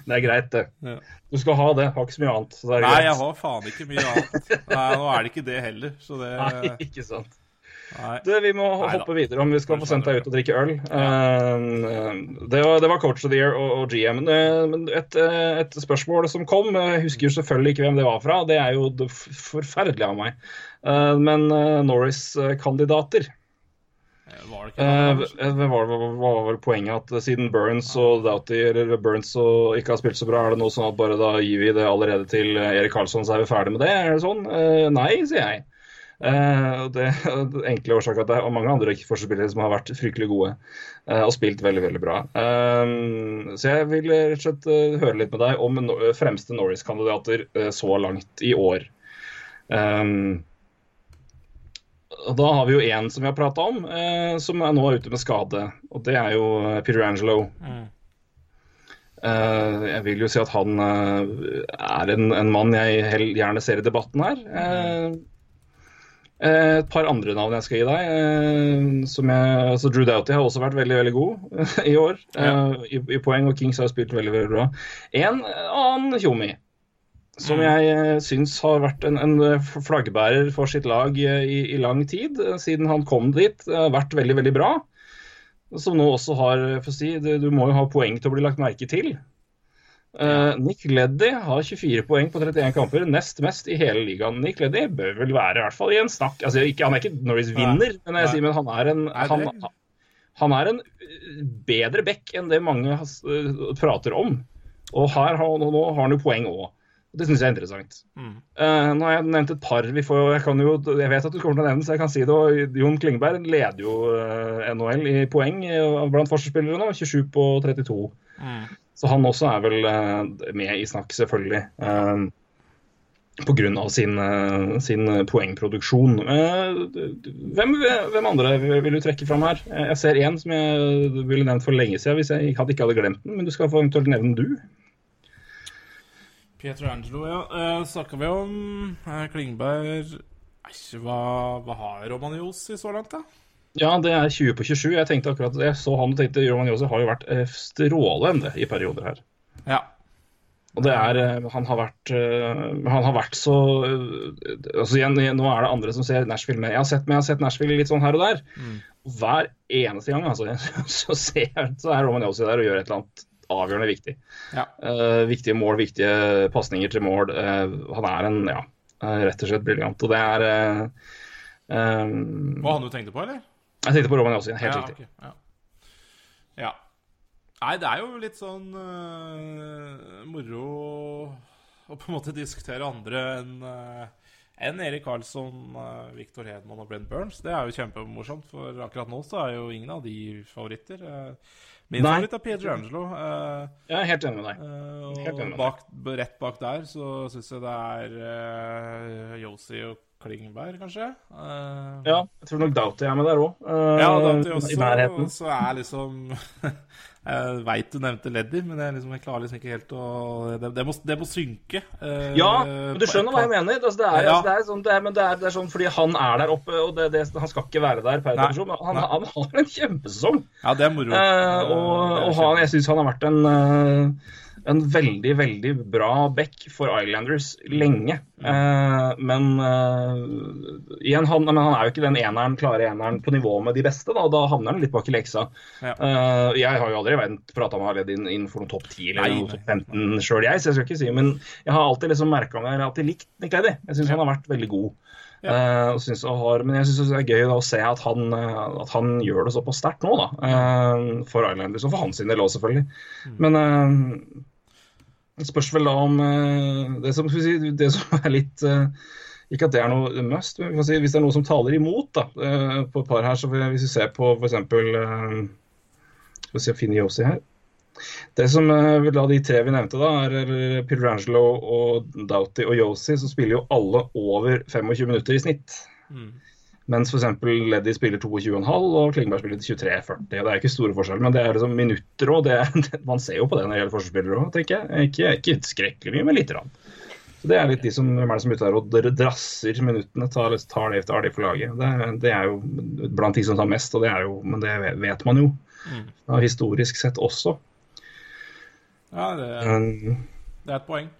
det er greit, det. Ja. Du skal ha det. Har ikke så mye annet. Nei, greit. jeg har faen ikke mye annet. Nei, nå er det ikke det heller, så det Nei, ikke sant. Du, vi må Nei da. hoppe videre om vi skal få sendt deg ut og drikke øl. Eh, det, var, det var Coach of the Year og, og GM. Eh, Men et, eh, et spørsmål som kom, jeg husker jo selvfølgelig ikke hvem det var fra. Det er jo forferdelig av meg. Men Norris-kandidater Var det ikke det? var, var vel poenget at siden Burns og Doughty eller Burns og ikke har spilt så bra, er det noe sånn at bare da gir vi det allerede til Erik Karlsson, så er vi ferdig med det? Er det sånn? Eh, nei, sier jeg. Og det, [laughs] det enkle årsak at det er mange andre forsvarsspillere som har vært fryktelig gode uh, og spilt veldig, veldig bra. Eh, så jeg vil rett og slett uh, høre litt med deg om no fremste Norris-kandidater så langt i år. Um, Da har vi jo én som vi har prata om, som er nå er ute med skade. Og det er jo Peter Angelo. Mm. Uh, jeg vil jo si at han uh, er en, en mann jeg gjerne ser i debatten her. Uh, et par andre navn jeg skal gi deg. eh, som jeg, altså Drew Doughty har også vært veldig veldig god [laughs] i år ja. i, i poeng, og Kings har spilt veldig veldig bra. En annen Tjomi, som jeg uh, syns har vært en, en flaggbærer for sitt lag eh, i, i lang tid, eh, siden han kom dit. Har vært veldig, veldig bra. Som nå også har for å si, du, du må jo ha poeng til å bli lagt merke til. Eh, Nick Leddy har 24 poeng på 31 kamper, nest mest i hele ligaen. Nick Leddy bør vel være i hvert fall i en snakk altså, ikke, Han er ikke Norris vinner, men, jeg sier, men han er en, han, han er en eh, bedre back enn det mange eh, prater om. Og her har, nå har han jo poeng òg. Det syns jeg er interessant. Mm. Eh, nå har jeg nevnt et par. Vi får, jeg, kan jo, jeg vet at du kommer til å nevne så jeg kan si det. og Jon Klingberg leder jo uh, NHL i poeng uh, blant forsvarsspillere nå. 27 på 32. Mm. Så han også er vel eh, med i snakk, selvfølgelig. Uh, Pga. sin, eh, sin poengproduksjon. Eh, hvem, hvem andre vil du trekke fram her? Eh, Jeg ser én som jeg ville nevnt for lenge siden, hvis jeg hadde ikke hadde glemt den. Men du skal få eventuelt nevne du. Pietro Angelo, ja. Uh, Snakka vi om eh, Klingberg Nei, hva, hva har Romanios i så langt, da? Ja, det er 20 på 27. Jeg tenkte akkurat, jeg så han og tenkte Roman Jose har jo vært eh, strålende i perioder her. Ja. Og det er, eh, Han har vært eh, Han har vært så altså igjen, Nå er det andre som ser Nashville men Jeg har sett, jeg har sett Nashville litt sånn her og der. Og Hver eneste gang altså, [laughs] så, ser så er Roman Jose der og gjør et eller annet avgjørende viktig. Ja. Uh, viktige mål, viktige pasninger til mål. Uh, han er en ja, rett og slett briljant. Og det er uh, um, Var han du tenkte på, eller? Jeg tenkte på Roman Jossi, helt ja, riktig. Okay. ja. ja. Nei, det er jo litt sånn uh, moro å på en måte diskutere andre enn uh, enn Erik Karlsson, uh, Viktor Hedman og Brent Burns. Det er jo kjempemorsomt, for akkurat nå så er jo ingen av de favoritter. Eh, min Nei. favoritt er Pietro Angelo. eh, Jeg er helt enig med deg. Eh, og bak, rett bak der så syns jeg det er Yosi og Klingberg, kanskje. Uh, Ja, jeg tror nok Doughty er med der òg. ja, Doughty også. I nærheten. Så er liksom [laughs] Jeg veit du nevnte Leddy, men jeg, liksom, jeg klarer liksom ikke helt å Det, det, må, det må synke. Uh, Ja, men du skjønner hva jeg mener. Altså, det, er, Ja. altså, det, er sånn, det, er, men det, er, det er sånn fordi han er der oppe, og det, det, han skal ikke være der per definisjon. men Han, han har en kjempesesong. Ja, det er moro. Eh, Eh, og, og han, jeg syns han har vært en, eh, en veldig, veldig bra back for Islanders lenge. Mm. Eh, men eh, igjen, han, men han er jo ikke den eneren, klare eneren på nivå med de beste. Da, da havner han litt bak i leksa. Ja. Eh, jeg har jo aldri prata med Haled inn, for noen topp 10 eller noen topp 15 sjøl, jeg, så jeg skal ikke si Men jeg har alltid liksom merka meg at de likt Nick Lady. Jeg syns han har vært veldig god. Ja. Uh, synes, har, men jeg syns det er gøy da, å se at han, eh, at han gjør det såpass sterkt nå, da. Uh, for Islanders, og for hans del òg, selvfølgelig. Men eh, det spørs vel da om eh, det, som, si, det som er litt eh, Ikke at det er noe must, men si, hvis det er noe som taler imot da, eh, på et par her, så hvis vi ser på f.eks. Skal vi se, finne Yossi her. Det som vil da de tre vi nevnte, da, er eller Pietrangelo og Doughty og Yossi, som spiller jo alle over 25 minutter i snitt. Mm. Mens f.eks. Leddy spiller 22,5 og Klingberg spiller 23,40. Det er ikke store forskjeller, men det er liksom minutter òg. [laughs] Man ser jo på det når det gjelder forsvarsspillere òg, tenker jeg. Ikke, ikke skrekkelig mye, men lite grann. Så Det er litt de som, hvem er det som er ute der og drasser minuttene, tar, tar, det, tar det for laget. Det, det er jo blant de som tar mest, og det er jo, men det vet man jo. Ja, historisk sett også. Ja, det, er, det er et poeng.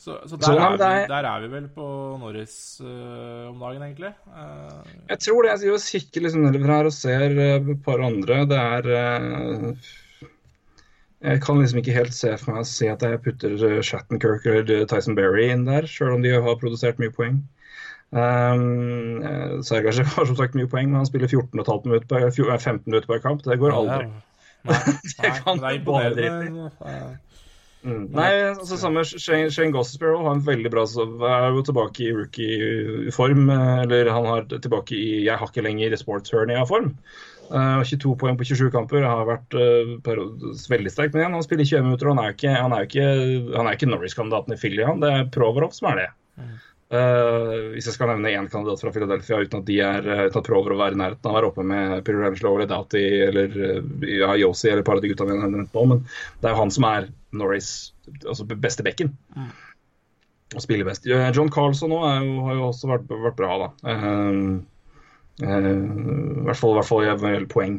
Så, så der, Så, er vi, er- der er vi vel på Norris uh, om dagen, egentlig. Uh, Jeg tror det. Jeg sier og kikker liksom nedover her og ser eh, et par andre. Det er Jeg kan liksom ikke helt se for meg å se at jeg putter Shattenkirk eller Tyson Berry inn der, sjøl om de har produsert mye poeng. Um, Sergachev har som sagt mye poeng, men han spiller 14,5 minutter per, fjor- eh, 15 minutter per kamp. Det går aldri. Nei, [laughs] nei, kan Nei, det er du bare. Eh, Mm. Nei, altså samme Shane, Shane Gossespear har en veldig bra så Er jo tilbake i rookie-form. eh, Eller han har tilbake i Jeg har ikke lenger sports-hernia-form. Uh, 22 poeng på 27 kamper har vært uh, veldig sterkt. Men igjen, han spiller 21 minutter, og han er ikke, han er ikke, han er ikke Norris-kandidaten i Philly. Han. Det er Proverov som er det. Uh, hvis jeg skal nevne én kandidat fra Philadelphia uten at de er uten at Provorov er i nærheten av å være oppe med Pirangelo eller Doughty eller ja, Yosi eller et par av de gutta nå, men det er jo han som er Norris, altså beste bekken. Og spiller best. John Carlson er har jo også vært, vært bra, da. Uh, uh, I hvert fall, hvert fall gjelder poeng.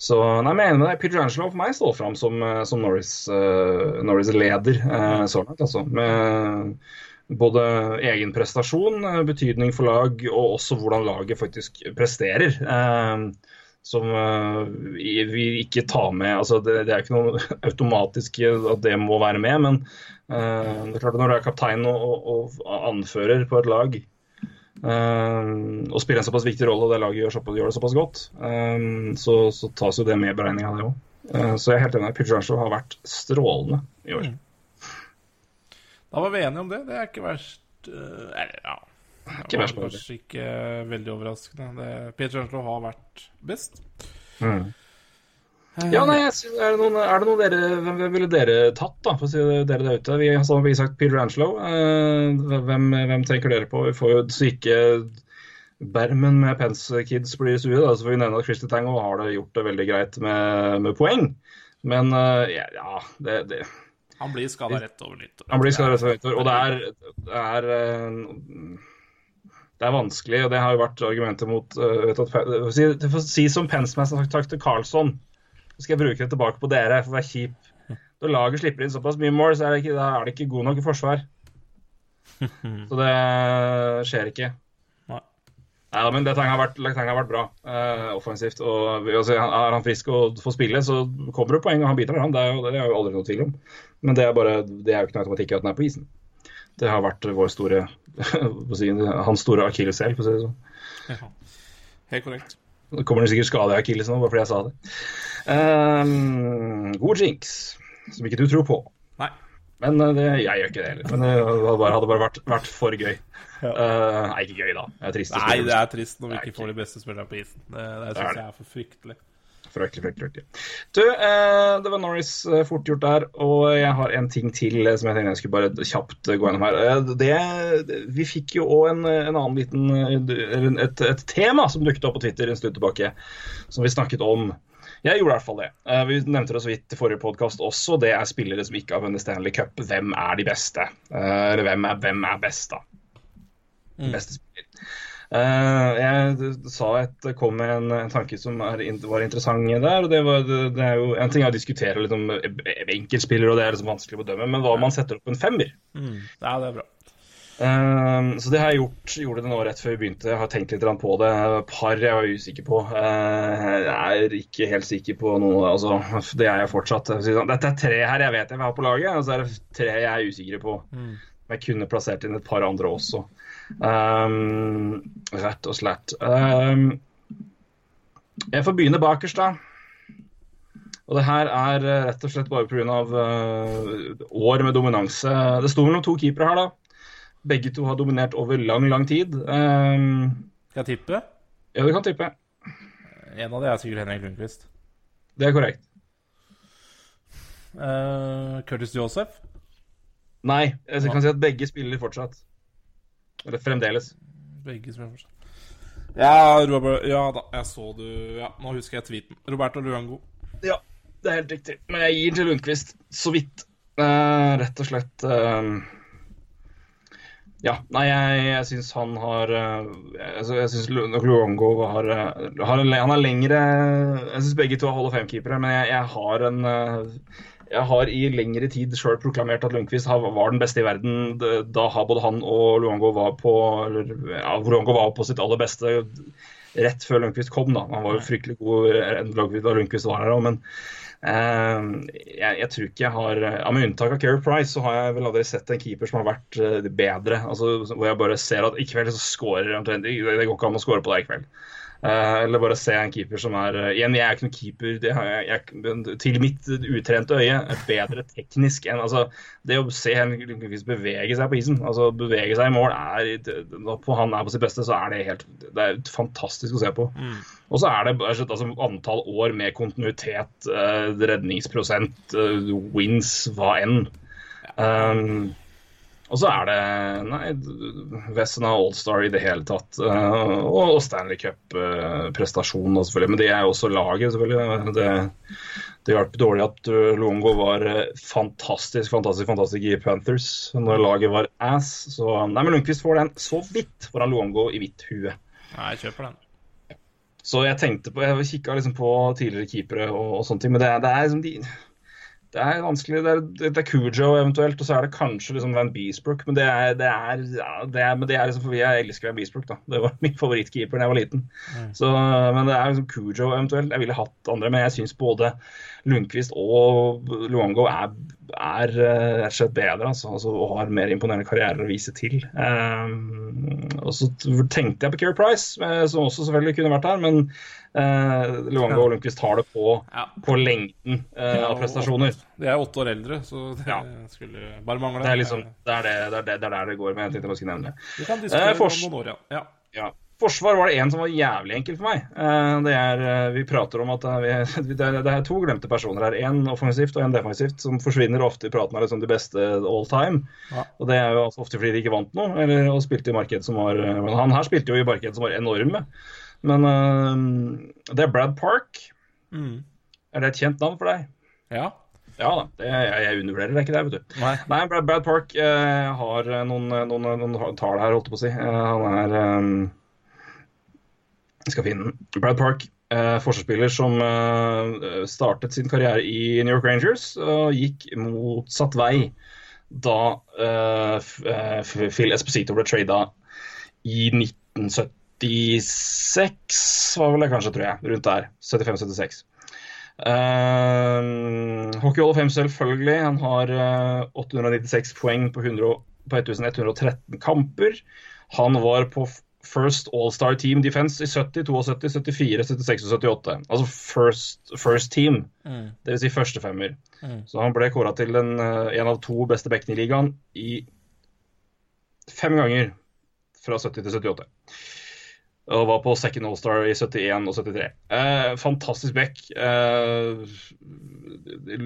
Så nei, men jeg mener. Peter Angelo for meg står fram som, eh, som Norris-leder Norris leder, eh, så langt. Altså. Med både egen prestasjon, betydning for lag, og også hvordan laget faktisk presterer. Eh, som eh, vi- ikke tar med altså det, det er ikke noe [laughs] automatisk at det må være med, men uh, det er klart at når du er kaptein og, og, anfører på et lag, uh, og spiller en såpass viktig rolle, og det laget gjør, såpass, gjør det såpass godt, uh, så, så tas jo det med i beregninga, det òg. så jeg er helt enig. Pidgerancho har vært strålende i år. Da var vi enige om det. Det er ikke verst. Eller, ja. Ikke verst, bare. kanskje ikke veldig overraskende. Det- Peter Angelo har vært best. Mm. Ja, nei, jeg synes, er, det noen, er det noen dere Hvem hvem ville dere tatt, da, for å si dere der ute? Vi har sammen sagt Peter Angelo. Eh, hvem, hvem tenker dere på? Vi får jo så ikke Bermen med Pence Kids blir sue, da, så får vi nevne at Christer Tango har det gjort det veldig greit med, med poeng. Men eh, ja, ja det, det, Han blir skada rett over nyttår. han blir skadet rett over nyttår. og det er, det er eh, det er vanskelig, og det har jo vært argumentet mot uh, si, si som Pence har sagt til Carlsson, så skal jeg bruke det tilbake på dere, for å være kjip. Når laget slipper inn såpass mye mål, så er det ikke, er det ikke god nok i forsvar. [laughs] Så det skjer ikke. Nei. ja, men det har vært, har vært bra uh, offensivt. og altså, Er han frisk og får spille, så kommer det poeng, og han bidrar. Han. Det er jo, det er jo aldri noe tvil om. Men det er, bare, det er jo ikke noe automatikk i at han er på isen. Det har vært vår store, hans store akilleshæl, for å si det sånn. Ja. Helt korrekt. Nå kommer det sikkert skade i akillesen bare fordi jeg sa det. Um, god jinx, som ikke du tror på. Nei. Men uh, det, jeg gjør ikke det heller. Men det hadde bare, hadde bare vært, vært for gøy. Uh, nei, ikke gøy, da. Det er trist. Nei, det er trist når vi ikke får de beste spillerne på isen. Det, det syns jeg er for fryktelig. Fryktelig, fryktelig. Du, eh, det var Norris eh, fort gjort der, og jeg har en ting til eh, som jeg tenkte jeg skulle bare kjapt eh, gå gjennom her. Det, vi fikk jo òg en, en annen liten et, et tema som dukket opp på Twitter en stund tilbake, som vi snakket om. Jeg gjorde i hvert fall det. Vi nevnte det så vidt i forrige podkast også. Det er spillere som ikke har vunnet Stanley Cup. Hvem er de beste? Eller hvem er, hvem er best, da? Beste spiller. Eh, jeg sa et, kom med en, en tanke som er, var interessant der. og det, var, det, er jo En ting er å diskutere litt om eh, enkeltspillere, og det er liksom vanskelig å bedømme, men hva om man setter opp en femmer? Mm. Ja, det er bra. Um, så det har jeg gjort. Gjorde det nå rett før vi begynte. Jeg har tenkt litt på det. Par jeg var usikker på. Uh, jeg er ikke helt sikker på noe. Altså, det er jeg fortsatt. Sånn, Dette er tre her jeg vet jeg vil ha på laget, og så er det tre jeg er usikker på. Jeg kunne plassert inn et par andre også. Um, rett og slett. Um, jeg får begynne bakerst, da. Og det her er uh, rett og slett bare pga. Uh, år med dominanse. Det sto mellom to keepere her, da. Begge to har dominert over lang, lang tid. Um, Skal jeg tippe? ja, du kan tippe. En av de er sikkert Henrik Lundqvist. Det er korrekt. Uh, Curtis Joseph? Nei, jeg kan si at begge spiller fortsatt. Eller fremdeles. Begge spiller fortsatt. Ja, Robert, ja da, jeg så du Ja, nå husker jeg tweeten. Roberto Luango. Ja, det er helt riktig. Men jeg gir til Lundqvist så vidt. Uh, rett og slett uh, Ja, nei, jeg, jeg syns han har uh, altså, Jeg syns Luongo har, har en, Han er lengre Jeg syns begge to er Hall of Fame-keepere, men jeg, jeg har en jeg har i lengre tid sjøl proklamert at Lundqvist var den beste i verden. Da både han og Luongo var på ja, Luango var på sitt aller beste rett før Lundqvist kom. da. Han var jo fryktelig god da Lundqvist var her òg, men eh, jeg, jeg tror ikke jeg har ja, Med unntak av Keri Price, så har jeg vel aldri sett en keeper som har vært eh, bedre. altså Hvor jeg bare ser at i kveld så scorer omtrent Det går ikke an å score på det i kveld. Eh, eller bare se en keeper som er eh, Igjen, jeg er ikke noen keeper. Det har jeg, jeg, til mitt utrente øye er bedre teknisk enn altså, Det å se en bevege seg på isen, altså bevege seg i mål, er Når han er på sitt beste, så er det helt Det er fantastisk å se på. Og så er det altså, antall år med kontinuitet, eh, redningsprosent, wins, hva enn. Um, og så er det nei, Vesna Allstar i det hele tatt. eh, og Stanley Cup-prestasjonen selvfølgelig. Men det er jo også laget, selvfølgelig. Det, det hjalp dårlig at uh, Luongo var eh, fantastisk fantastisk, fantastisk i Panthers når laget var ass. Så nei, men Lundqvist får den så vidt foran Luongo i hvitt hue. Nei, jeg kjøper den. Så jeg tenkte på, jeg kikka liksom på tidligere keepere og, og sånne ting, men det, er- det er liksom de det er vanskelig. Det er, det er Cujo eventuelt, og så er det kanskje liksom Van Beesbrook. Men det er, det er, ja, det er, men det er liksom for jeg elsker Van Beesbrook. da. Det var [laughs] min favorittkeeper da jeg var liten. Så, men det er liksom Cujo eventuelt. Jeg ville hatt andre, men jeg syns både Lundqvist og Luongo er, er eh, rett og slett bedre altså, altså, og har mer imponerende karrierer å vise til. Um, og så tenkte jeg på Keir Price, eh, som også selvfølgelig kunne vært her, men eh, Luongo og Lundqvist har det på, Ja. på lengden uh, av prestasjoner. De er åtte år eldre, så det Ja. skulle bare mangle. Det er liksom, det er, det, det, er det, det er der det går, men jeg tenkte jeg bare skulle nevne det. Vi kan diskutere uh, om noen år, ja. ja. Forsvar var det en som var jævlig enkel for meg. Eh, Det er, eh, vi prater om at [laughs] det er, det er, to glemte personer her. En offensivt og en defensivt, som forsvinner ofte i praten av liksom de beste all time. Ja. Og det er jo altså ofte fordi de ikke vant noe, eller og spilte i marked som var eh, men Han her spilte jo i marked som var enorme. Men det er Brad Park. Mm. Er det et kjent navn for deg? ja. Ja da. Det, jeg, jeg undervurderer det ikke, det, vet du. Nei. Nei, Brad, Brad Park eh, har noen, noen, noen tall her, holdt jeg på å si. Han er eh, Jeg skal finne den. Brad Park, eh, forsvarsspiller som eh, startet sin karriere i New York Rangers og gikk motsatt vei da eh, eh, Phil Esposito ble trada i 1976, var vel det kanskje, tror jeg. Rundt der. 75-76. Uh, Hockey Hall of Fame selvfølgelig. Han har eh, 896 poeng på, 100, på 1113 kamper. Han var på First All-Star Team Defense i 70, 72, 74, 76 og 78. Altså first, first team, Mm. dvs. Si første femmer. Mm. Så han ble kåra til den, eh, en av to beste bekkene i ligaen i fem ganger fra 70 til 78. Og var på second All-Star i 71 og 73. Eh, fantastisk bekk. Eh,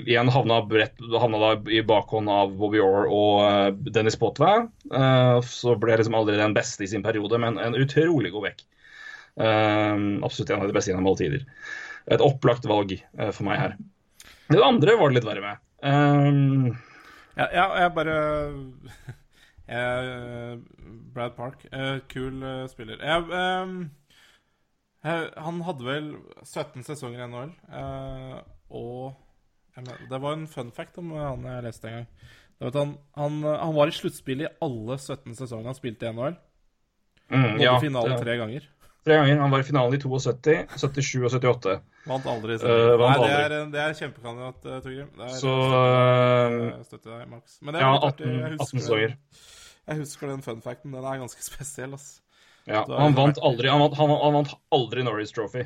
igjen havna, brett, havna i bakhånd av Bobby Orr og eh, Dennis Potvin. Eh, så ble liksom aldri den beste i sin periode, men en utrolig god bekk. Eh, absolutt en av de beste gjennom alle tider. Et opplagt valg eh, for meg her. Det andre var det litt verre med. Eh, Ja, ja, jeg bare Brad Park. eh, kul eh, spiller. Jeg, ehm, han hadde vel 17 sesonger i NHL, eh, og Det var en fun fact om han jeg leste en gang. Det var han, han, han var i sluttspillet i alle 17 sesongene han spilte i NHL. mm, ja, finalen tre ganger. Tre ganger. Han var i finalen i 72, 77 og 78. Vant aldri. Eh, Uh, vant Nei, det er, det er kjempekandidat, Torgrim. Så støtter, støtter deg, Max. Men det er ja, 18 18 husker, sesonger. Jeg husker den fun facten. Den er ganske [laughs] spesiell, ass. Ja, er han vant aldri Han vant, han, han vant aldri Norris Trophy.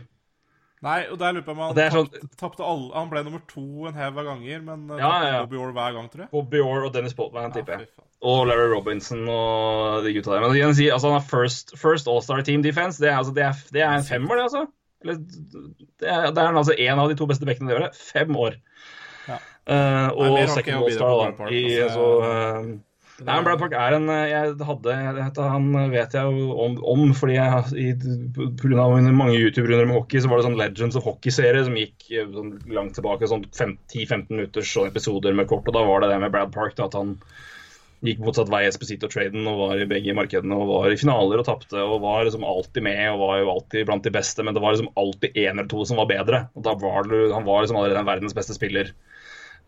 Nei, og der lurer jeg på om han er sånn- tapte alle Han ble nummer to en hev av ganger, men uh, Ja, ja, ja. Bobby Orr hver gang, tror jeg. Bobby Orr og Dennis Boltman, tipper jeg. Og Larry Robinson og de gutta der. Men igjen, altså, han har first, first All-Star Team Defense. Det er, altså, det, er, det er en femmer, det, altså. Eller, det, er, det er altså en av de to beste bekkene det året. Fem år. Ja. Uh, og Nei, second All-Star. I, altså, så, eh, Nei, Brad Park er en eh, Jeg hadde dette, Han vet jeg jo om, om fordi jeg av mange YouTube-runder med hockey, så var det sånn Legends of Hockey-serie som gikk eh, sånn langt tilbake. Sånn 10-15 minutters sånn episoder med kort. Og da var det det med Brad Park. Da, at han gikk motsatt vei Esposito-traden og var i begge markedene og var i finaler og tapte og var liksom alltid med og var jo alltid blant de beste, men det var liksom alltid én eller to som var bedre. Og da var det, Han var liksom allerede en verdens beste spiller.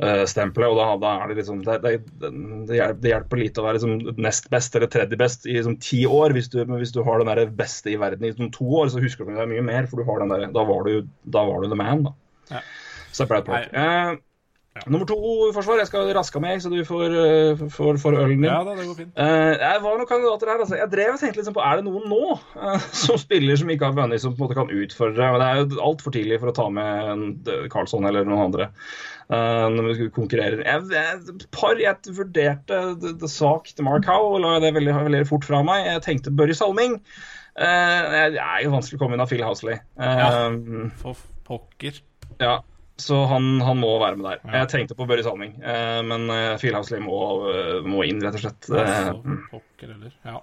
Eh, stempelet, og da, da er det liksom det, det, det, hjelper, lite å være liksom nest best eller tredje best i liksom ti år. Hvis du, hvis du har den der beste i verden i liksom to år, så husker du deg mye mer, for du har den der, da, var du, da var du the man. da. Ja. Så det er Brad Eh, Nummer to i forsvar. Jeg skal raske meg, så du får, eh, får, får ølen din. Ja da, det går fint. Uh, jeg var noen kandidater her. Altså. Jeg drev og tenkte liksom på er det noen nå uh, [laughs] som spiller som ikke har vunnet, som på en måte kan utfordre. Men det er jo altfor tidlig for å ta med Carlsson eller noen andre uh, når vi konkurrerer. Jeg, jeg, par jeg vurderte det, det svakt Mark Howe, la det veldig, veldig fort fra meg. Jeg tenkte Børre Salming. Det er jo vanskelig å komme inn av Phil Housley. ja, For pokker. ja, så han, han må være med der. Ja. Jeg tenkte på Børre Salming, eh, men eh, Phil Housley må, eh, må inn, rett og slett. Så Eh, pokker heller. Ja.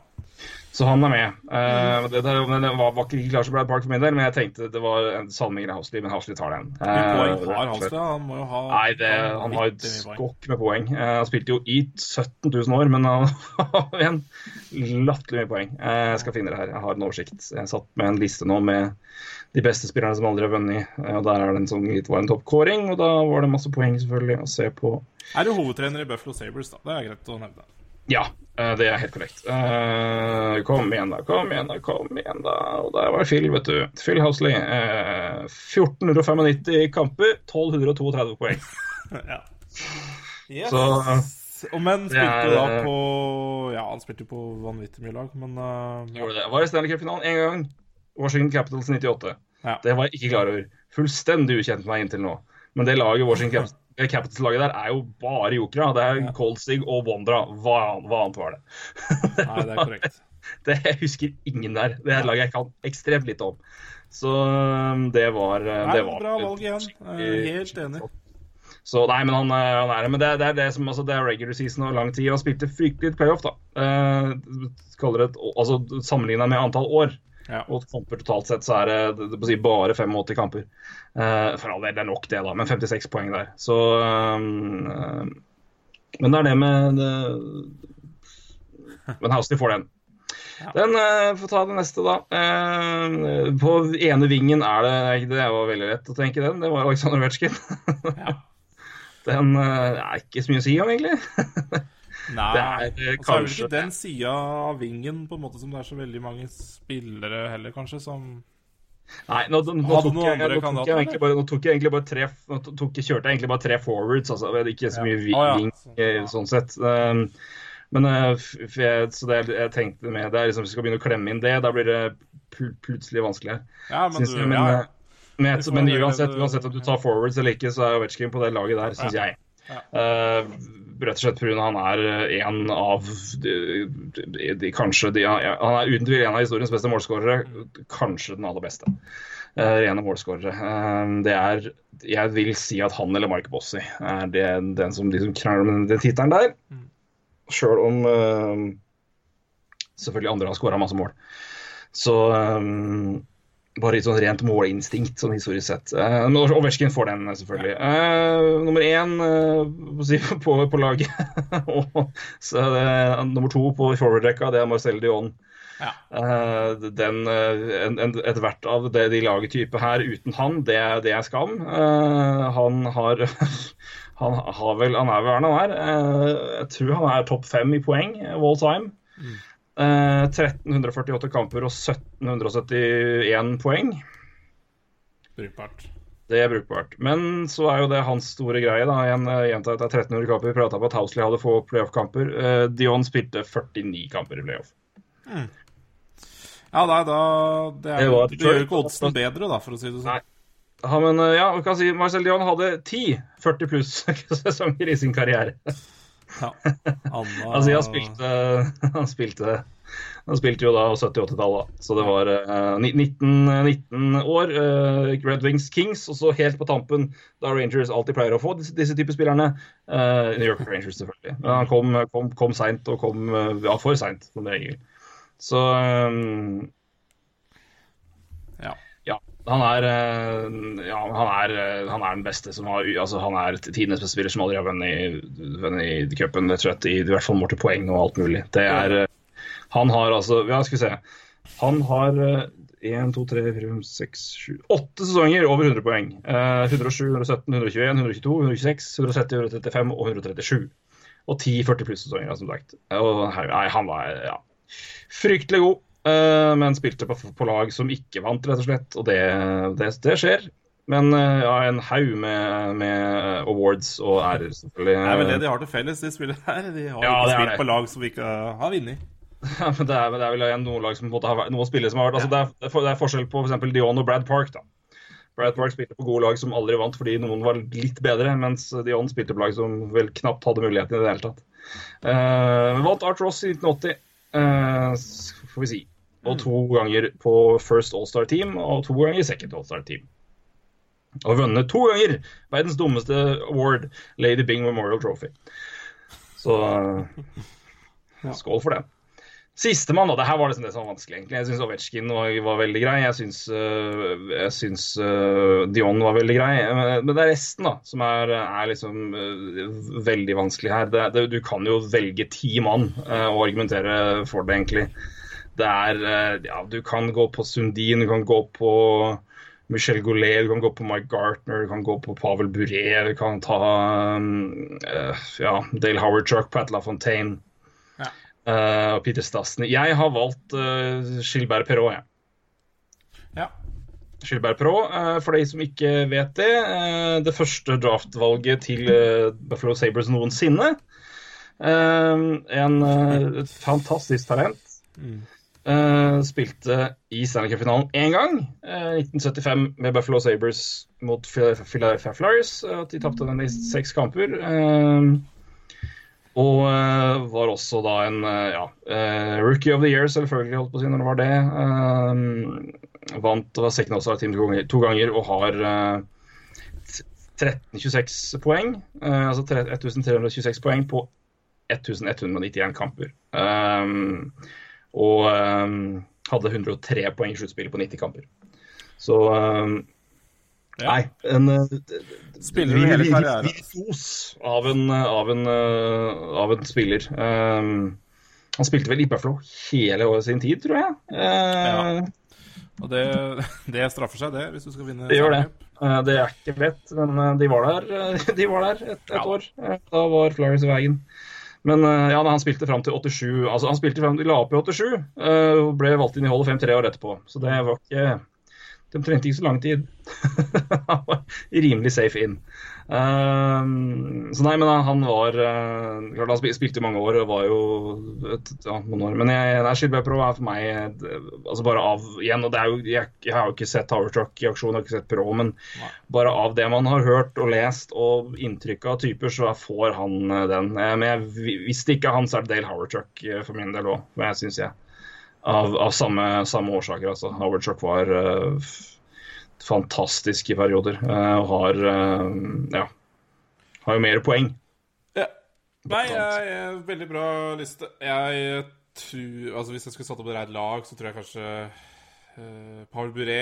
så han er med. Eh, det, det, det var, var ikke klart som Brad Park for min del, men jeg tenkte det var Salming eller Housley, men Housley tar den. Eh, har? Han må jo ha Nei, det, han har et skokk med poeng. Eh, han spilte jo i 17 000 år, men han [laughs] har igjen latterlig mye poeng. Jeg skal finne det her. Jeg har en oversikt. Jeg satt med en liste nå med de beste spillerne som aldri har vunnet. Eh, og Der er det en sånn, det var en toppkåring, og da var det masse poeng selvfølgelig å se på. Er du hovedtrener i Buffalo Sabres, da? Det er greit å nevne. Ja, eh, det er helt korrekt. Eh, kom igjen, da. Kom igjen, da. Kom igjen, da. Og der var Phil, vet du. Phil Housley. Eh, 1495 kamper, 1232 poeng. [laughs] ja. Yes. Så Og men spilte er- da på Ja, han spilte jo på vanvittig mye lag, men uh, gjorde det. Var i Stanley Cup-finalen én gang. Washington Capitals 98. Ja. Det var jeg ikke klar over. Fullstendig ukjent meg inntil nå. Men det laget Washington [laughs] Capitals-laget der er jo bare jokere. Det er Ja. Colstig og Wondra. Hva, hva annet var det? Nei, det er [laughs] korrekt. det? Jeg husker ingen der. Det er et lag jeg kan ekstremt lite om. Så um, det var, uh, Nei, det var bra valg igjen. Helt enig. Så nei, men han, uh, han er det. Men det, det er det som altså, det er regular season og lang tid. Han spilte fryktelig playoff, da. Eh, det altså Sammenligna med antall år Ja. og kamper totalt sett, så er det, det, si, bare 85 kamper. Uh, for all del, det er nok det, da. Men 56 poeng der. Så uh, Men det er det med det, Men Housley får den. Den uh, Får ta det neste, da. Uh, på ene vingen er det Det var veldig lett å tenke den. Det var Aleksandr Ovetsjkin. Ja. [laughs] Den uh, er ikke så mye å si om, egentlig. [laughs] Nei. Det er, kanskje... så er det ikke den sida av vingen på en måte som det er så veldig mange spillere heller, kanskje, som Nei, nå, nå, nå, tok, jeg, nå, tok jeg bare, nå tok jeg egentlig bare tre Nå tok, kjørte jeg egentlig bare tre forwards, altså. Ikke så mye ja. ving Sånn, eh, ja. sånn sett. Um, men for jeg, så det jeg tenkte med det er liksom, Hvis vi skal begynne å klemme inn det, da blir det pl plutselig vanskelig. Ja, men du men, ja, eh, men, men uansett, uansett om du tar forwards eller ikke, så er Ovetsjkin på det laget der, syns Ja. jeg. Ja. Uh, rett og slett pga. han er eh, en av de, de, de kanskje Han er uten tvil en av historiens beste målskårere. Kanskje den aller beste. Uh, rene målskårere. Uh, det er Jeg vil si at han eller Mark Bossy er det, den som, de som krangler om den, den tittelen der. Mm. Sjøl om uh, selvfølgelig andre har skåra masse mål. Så um, bare et sånn rent målinstinkt, sånn historisk sett. Uh, men Ovetsjkin får den, selvfølgelig. Uh, nummer én uh, [laughs] på, på, laget. [laughs] og så det, nummer to på forward-rekka, det er Marcel Dion. Ja. Uh, den, en, en, et hvert av det, de lagetyper her uten han, det, det er skam. Uh, han har [laughs] han har vel, han er vel hva han er. Uh, jeg tror han er topp fem i poeng all time. Eh, 1348 kamper og 1771 poeng. Brukbart. Det er brukbart. Men så er jo det hans store greie. da, Igjen eh, gjenta at det er 1300 kamper. Vi prata på at Housley hadde få playoff-kamper. Uh, Dion spilte 49 kamper i playoff. Ja, nei, da Det, er, Det det, gjør jo ikke oddsen bedre, da, for å si det sånn. Nei. Ja, men eh, ja, vi kan si Marcel Dion hadde 10 40 pluss [laughs] sesonger i sin karriere. Ja. Anna Altså, han spilte, [laughs] han spilte Han spilte jo da 70-80-tallet, så det var uh, 19, 19 år. Uh, Red Wings Kings, og så helt på tampen, da Rangers alltid pleier å få disse, disse typer spillerne. Uh, New York Rangers, selvfølgelig. Men han kom, kom, kom seint, og kom eh, ja, for seint, som regel. Så um... Ja. Han er, eh, ja, han er, eh, han er den beste som har altså Han er tidenes beste spiller som aldri har vunnet i cupen, og slett, i, i hvert fall målt poeng og alt mulig. Det er eh, Han har altså Ja, skal vi se. Han har én, to, tre, fire, fem, seks, sju Åtte sesonger over 100 poeng. Eh, 107, 117, 121, 122, 126, 170, 135 og 137. Og 10 40 pluss-sesonger, som sagt. Og, nei, han var ja, fryktelig god. Eh, men spilte på, på lag som ikke vant, rett og slett. Og det, det, det skjer. Men uh, ja, en haug med, med awards og ærer, selvfølgelig. Det er vel det de har til felles, de spiller her. De har Ja, ikke spilt på lag som vi ikke har vunnet. [laughs] Ja, men det, er, det er vel noen lag som måtte ha har vært, noen spillere som har vært altså, det, er, det er for- forskjell på f.eks. Dion og Brad Park. da. Brad Park spilte på gode lag som aldri vant fordi noen var litt bedre, mens Dion spilte på lag som vel knapt hadde muligheten i det hele tatt. Uh, vant Art Ross i 1980, uh, får vi si. Og to ganger på First All-Star Team og to ganger Second All-Star Team. Og vunnet to ganger verdens dummeste award, Lady Bing Memorial Trophy. Så [laughs] skål for det. Sistemann, da. Det her var liksom det som var vanskelig, egentlig. Jeg syns Ovetsjkin var, var veldig grei. Jeg syns, øh, jeg syns øh, Dion var veldig grei. Men det er resten da, som er, er liksom øh, veldig vanskelig her. Det, det, du kan jo velge ti mann og argumentere for det, egentlig. Det er øh, Ja, du kan gå på Sundin, du kan gå på Michel Goulet, du kan gå på Mike Gartner, du kan gå på Pavel Bure, du kan ta uh, ja, Dale Howard Chuck, Pat LaFontaine. Uh, og Peter Stassen. Jeg har valgt uh, Gilbert Perrault, jeg. Ja. Gilbert Perrault, uh, for de som ikke vet det. Uh, det første draftvalget til uh, Buffalo Sabres noensinne. Uh, en uh, et fantastisk talent. Uh, spilte i Stanley Cup-finalen én gang. Uh, 1975 med Buffalo Sabres mot Philadelphia Flyers. Uh, de tapte den i seks kamper. Uh, og eh, var også da en eh, ja, eh, rookie of the year, selvfølgelig, holdt på å si, når det var det. Eh, vant og var second også team to ganger, to ganger og har eh, t- 1326 poeng. eh, altså tre- 1326 poeng på 1191 kamper. Eh, og eh, hadde 103 poeng i sluttspillet på 90 kamper. Så eh, Ja. Nei, en eh, Spiller du hele karrieren? virtuos av en, av en, eh, av en spiller. Um, han spilte vel i hele året sin tid, tror jeg. Uh, Og det, [laughs] det straffer seg, det, hvis du skal vinne Det gjør det. Uh, det er ikke lett, men de var der, [laughs] de var der et, et Ja. år. Da var Flyers i veien. Men uh, ja, han spilte fram til 87. Altså, han spilte frem til la opp i 87 uh, og ble valgt inn i Hall of Fame tre år etterpå. Så det var ikke De trengte ikke så lang tid. [laughs] Han var rimelig safe in. Um, så nei, men han var uh, klart Han spil- spilte i mange år og var jo et, ja, noen år. Men jeg, nei, Pro er for meg det, altså bare av igjen, og det er jo, jeg, jeg har jo ikke sett Tower Truck i aksjon, jeg har ikke sett Pro, men Nei. bare av det man har hørt og lest og inntrykk av typer, så får han eh, den. Eh, Men jeg, vi- hvis det ikke er han, så er det Dale Howard Truck eh, for min del òg, syns jeg. Av, av samme, samme årsaker, altså. Howard Truck var eh, f- fantastisk i perioder. eh, og har eh, ja, har jo mer poeng. Ja. Nei, jeg, jeg, veldig bra liste. Jeg tror Altså, hvis jeg skulle satt opp et rent lag, så tror jeg kanskje uh, Paul Buré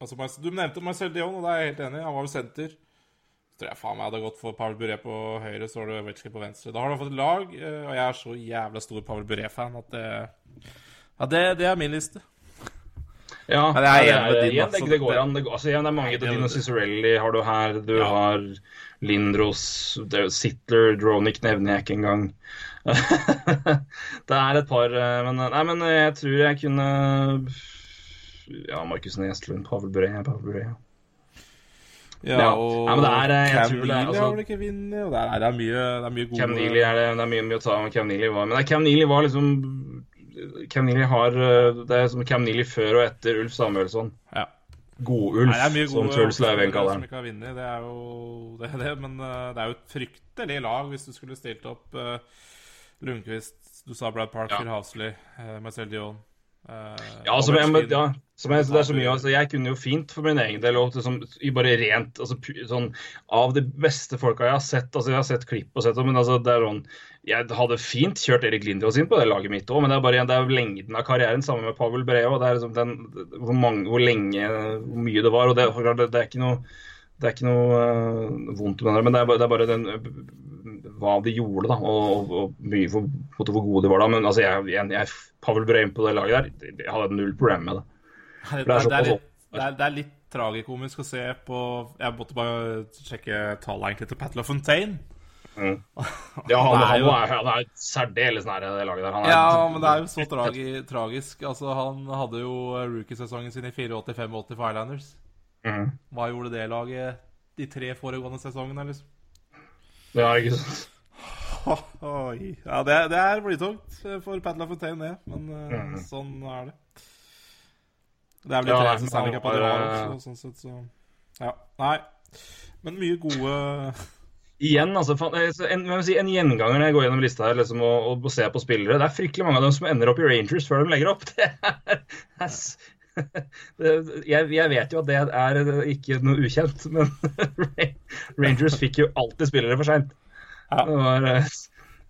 altså, Du nevnte Marcel Dion, og det er jeg helt enig i. Han var jo senter. Så tror jeg faen meg hadde gått for Paul Buré på høyre, så har du Ovechkin på venstre. Da har du fått et lag, og jeg er så jævla stor Paul Buré-fan at det Ja, det, det er min liste. Ja, Men jeg er det, med din, igjen, det, altså. det går an. Det, altså, igjen, det er mange. det- Dino Cicerelli har du her. Du Ja. har Lindros, det er Sittler, Dronic nevner jeg ikke engang. [laughs] det er et par eh, Men nei, men jeg tror jeg kunne Ja, Markus Nestlund, Pavel Bure, Pavel Bure. ja. Ja, Ja. og ja, det er, eh, Cam det er, Neely altså- har vel ikke vunnet, og det er, det er mye, det er mye gode Cam Neely er det, det er mye, mye å ta med Cam Neely var. Men Cam Neely var liksom Cam Neely har eh, Det er som Cam Neely før og etter Ulf Samuelsson. Ja. God-Ulf, er som Truls Lauveng spillere kaller som han. ikke har vunnet. Det er jo det, er det, men eh, det er jo et fryktelig lag hvis du skulle stilt opp uh, Lundqvist, du sa Brad Parker, Ja. Hasley, uh, Marcel Dion uh, Ja, altså, jeg, men- ja, som jeg, det er så mye, altså, jeg kunne jo fint for min egen del og liksom, i bare rent altså, sånn, Av de beste folka jeg har sett altså Jeg har sett klipp og sett men altså, det er sånn Jeg hadde fint kjørt Erik Lindås inn på det laget mitt òg, men det er bare det er lengden av karrieren sammen med Pavel Breo. Det er liksom den, hvor, mange, hvor lenge, hvor mye det var. og Det, det, det er ikke noe det er ikke noe uh, vondt med det, men det er bare, det er bare den, øh, hva de gjorde, da, og, og, og mye for, hvor gode de var da. Men altså, jeg, jeg, jeg Pavel Breim på det laget der, jeg hadde null problem med det. Det, er er litt, det, er, er litt tragikomisk å se på Jeg måtte bare sjekke tallet egentlig til Pat LaFontaine. Mm. Ja, [laughs] han, Det er han, jo- er, han er særdeles nære det laget der. Han er, Ja, men det er jo så tragi, tragisk. Altså, han hadde jo rookiesesongen sin i 84-85 for Highlanders. Mm. Hva gjorde det laget de tre foregående sesongene, liksom? Ja, ikke sant. [laughs] Oi. Ja, det, det er blytungt for Pat LaFontaine, det. Men eh, Mhm. sånn er det. Det er vel de Ja, tre nei, som Stanley Cup har eh, sånn sett, så Ja. Nei. Men mye gode Igjen, altså, eh, en, en gjenganger når jeg går gjennom lista her liksom, og, og ser på spillere. Det er fryktelig mange av dem som ender opp i Rangers før de legger opp. [laughs] Det er, [laughs] det jeg, jeg vet jo at det er eh, ikke noe ukjent, [laughs] men Rangers fikk jo alltid spillere for seint. Ja. Det var, eh,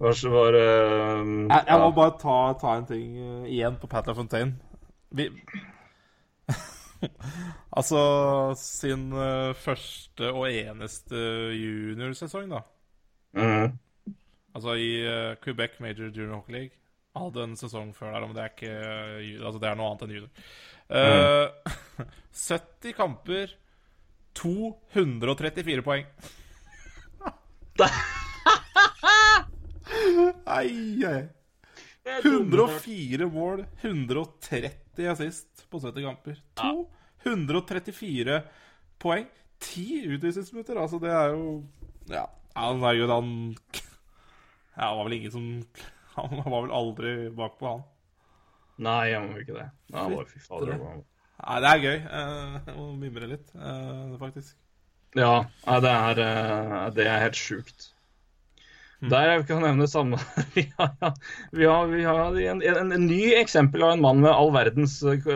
var, var Jeg, jeg må bare ta, ta en ting igjen på Pat LaFontaine. Vi [laughs] Altså sin eh, første og eneste juniorsesong, da. Mm. Altså i eh, Quebec Major Junior Hockey League. Han hadde en sesong før der, men det er ikke Altså det er noe annet enn junior. Eh, [laughs] 70 kamper, 234 poeng. [laughs] Ai, ai. 104 mål, 130 assist på 70 kamper. 234 poeng. 10 utvisningsminutter. Altså, det er jo Ja, han er jo han Ja, det var vel ingen som [laughs] Han var vel aldri bakpå, han. Nei, jeg må ikke det. Ja, var, fy fader. Nei, det er gøy. Eh, Jeg må mimre litt, eh, faktisk. Ja, det er, eh, det er helt sjukt. Hmm. Der kan jeg nevne samme [laughs] Vi har, vi har, vi har en, en, en ny eksempel av en mann med all verdens, eh,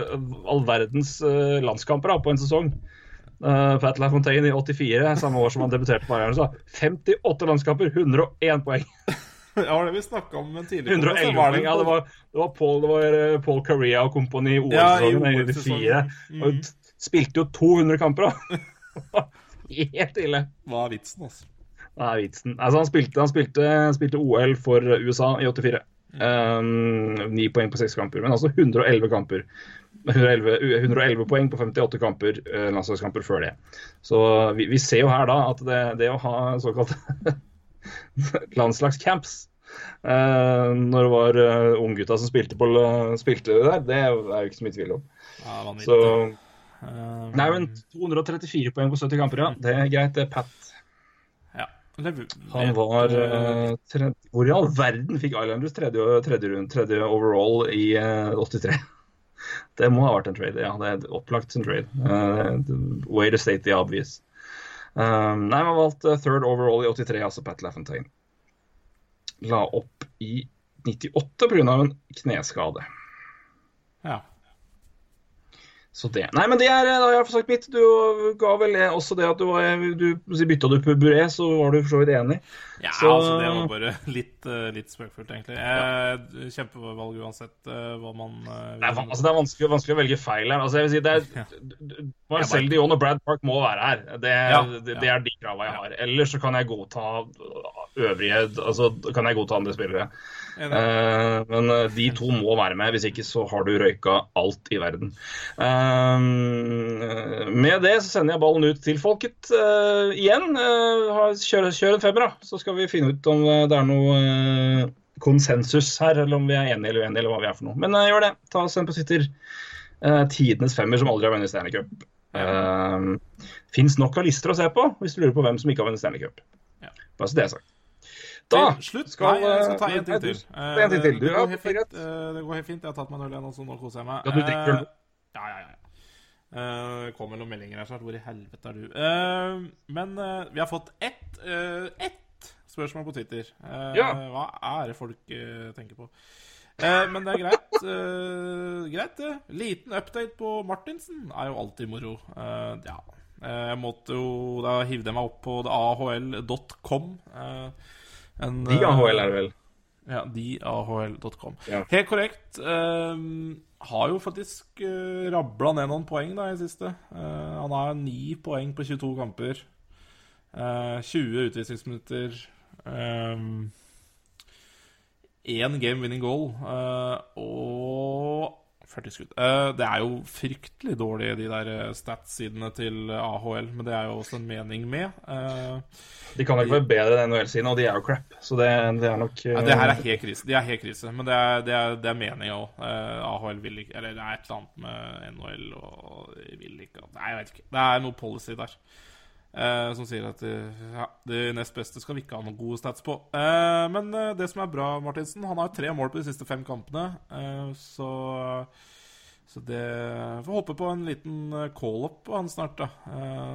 all verdens eh, landskamper da, på en sesong. Uh, Pat LaFontaine i 84, samme år som han debuterte på Bayern. 58 landskamper, 101 [laughs] poeng. Ja, det var det vi snakka om en tidligere 111 poeng. Ja, det var, det var Paul, det var eh, Paul Correa og kompani i OL-sesongen Ja, Mm. Spilte jo 200 kamper, da. [laughs] Helt ille. Hva er vitsen, altså? Hva er vitsen? Altså, han spilte, han spilte, spilte OL for USA i 84. Um, poeng på seks kamper, men altså 111 kamper. 111, 111 poeng på 58 kamper, eh, landslagskamper før det. Så vi, vi ser jo her da at det, det å ha såkalte [laughs] landslagscamps Uh, når det var uh, unggutta som spilte, på, spilte der, det er jo ikke så mye tvil om. Ja. Så Eh, Nei, men 234 poeng på 70 kamper, ja. Det er greit, det er Pat. Han var eh, eh, tredje, Hvor i all verden fikk Islanders tredje, tredje, rund- tredje overall i uh, 83? [laughs] Det må ha vært en trade, ja. Det er opplagt en trade. Uh, way to state the obvious. Um, nei, man valgte third overall i 83, altså Pat LaFontaine. La opp i 98 pga. en kneskade. Ja. Så det Nei, men det er da har jeg fått sagt mitt. Du ga vel også det at du var du, Bytta du puré, så var du for så vidt enig. Ja, Så- altså det var bare [laughs] litt, eh, litt spøkefullt, egentlig. Ja. Kjempevalg uansett eh, hva man eh, Det er, altså, det er vanskelig, vanskelig å velge feil her. Altså, jeg vil si, det er, [laughs] Marcel Dion og Brad Park må være her. Det, Ja, det, det er de kravene jeg har. Ellers så kan jeg godta øvrige Altså kan jeg godta andre spillere. Eh, men eh, de to må være med, hvis ikke så har du røyka alt i verden. Eh, med det så sender jeg ballen ut til folket igjen. Kjør, kjør, en femmer, da. Så skal vi finne ut om det er noe konsensus her, eller om vi er enige eller uenige, eller hva vi er for noe. Men gjør det. Ta Send på Twitter. tidenes femmer som aldri har vunnet Stanley Cup. Uh, Fins nok av lister å se på hvis du lurer på hvem som ikke har vunnet Stanley Cup. Bare så det er sagt. Da slutt. Skal, Nei, jeg skal ta en ting til. Uh, en ting til. Det, går helt fint, uh, det går helt fint. Jeg har tatt meg en øl igjen, så nå koser jeg meg. Ja, du drikker øl? Ja, ja, ja. Uh, kommer noen meldinger her snart. Hvor i helvete er du? Uh, men uh, vi har fått ett, ett spørsmål på Twitter. Ja. Hva er det folk tenker på? men det er greit. [laughs] greit, det. Liten update på Martinsen er jo alltid moro. ja. Jeg måtte jo Da hivde jeg meg opp på ahl.com. En, de AHL er det vel? Ja, deahl.com. Ja. Helt korrekt. Um, har jo faktisk uh, rabla ned noen poeng da i siste. Uh, han har ni poeng på 22 kamper. Uh, 20 utvisningsminutter. Én um, game winning goal. og 40 skudd. Uh, det er jo fryktelig dårlig, de der eh, stats-sidene til AHL, men det er jo også en mening med. De kan ikke være bedre enn NHL-sidene, og de er jo crap. Så det, det er nok ja, Det her er helt krise. De er helt krise, men det er, det er, det er meninga òg. AHL vil ikke Eller det er et eller annet med NHL og vil ikke Nei, jeg vet ikke. Det er noe policy der. Uh, som sier at uh, ja, de nest beste skal vi ikke ha noen gode stats på. Uh, men det som er bra, Martinsen Han har tre mål på de siste fem kampene. så så det Får håpe på en liten call-up på han snart, da.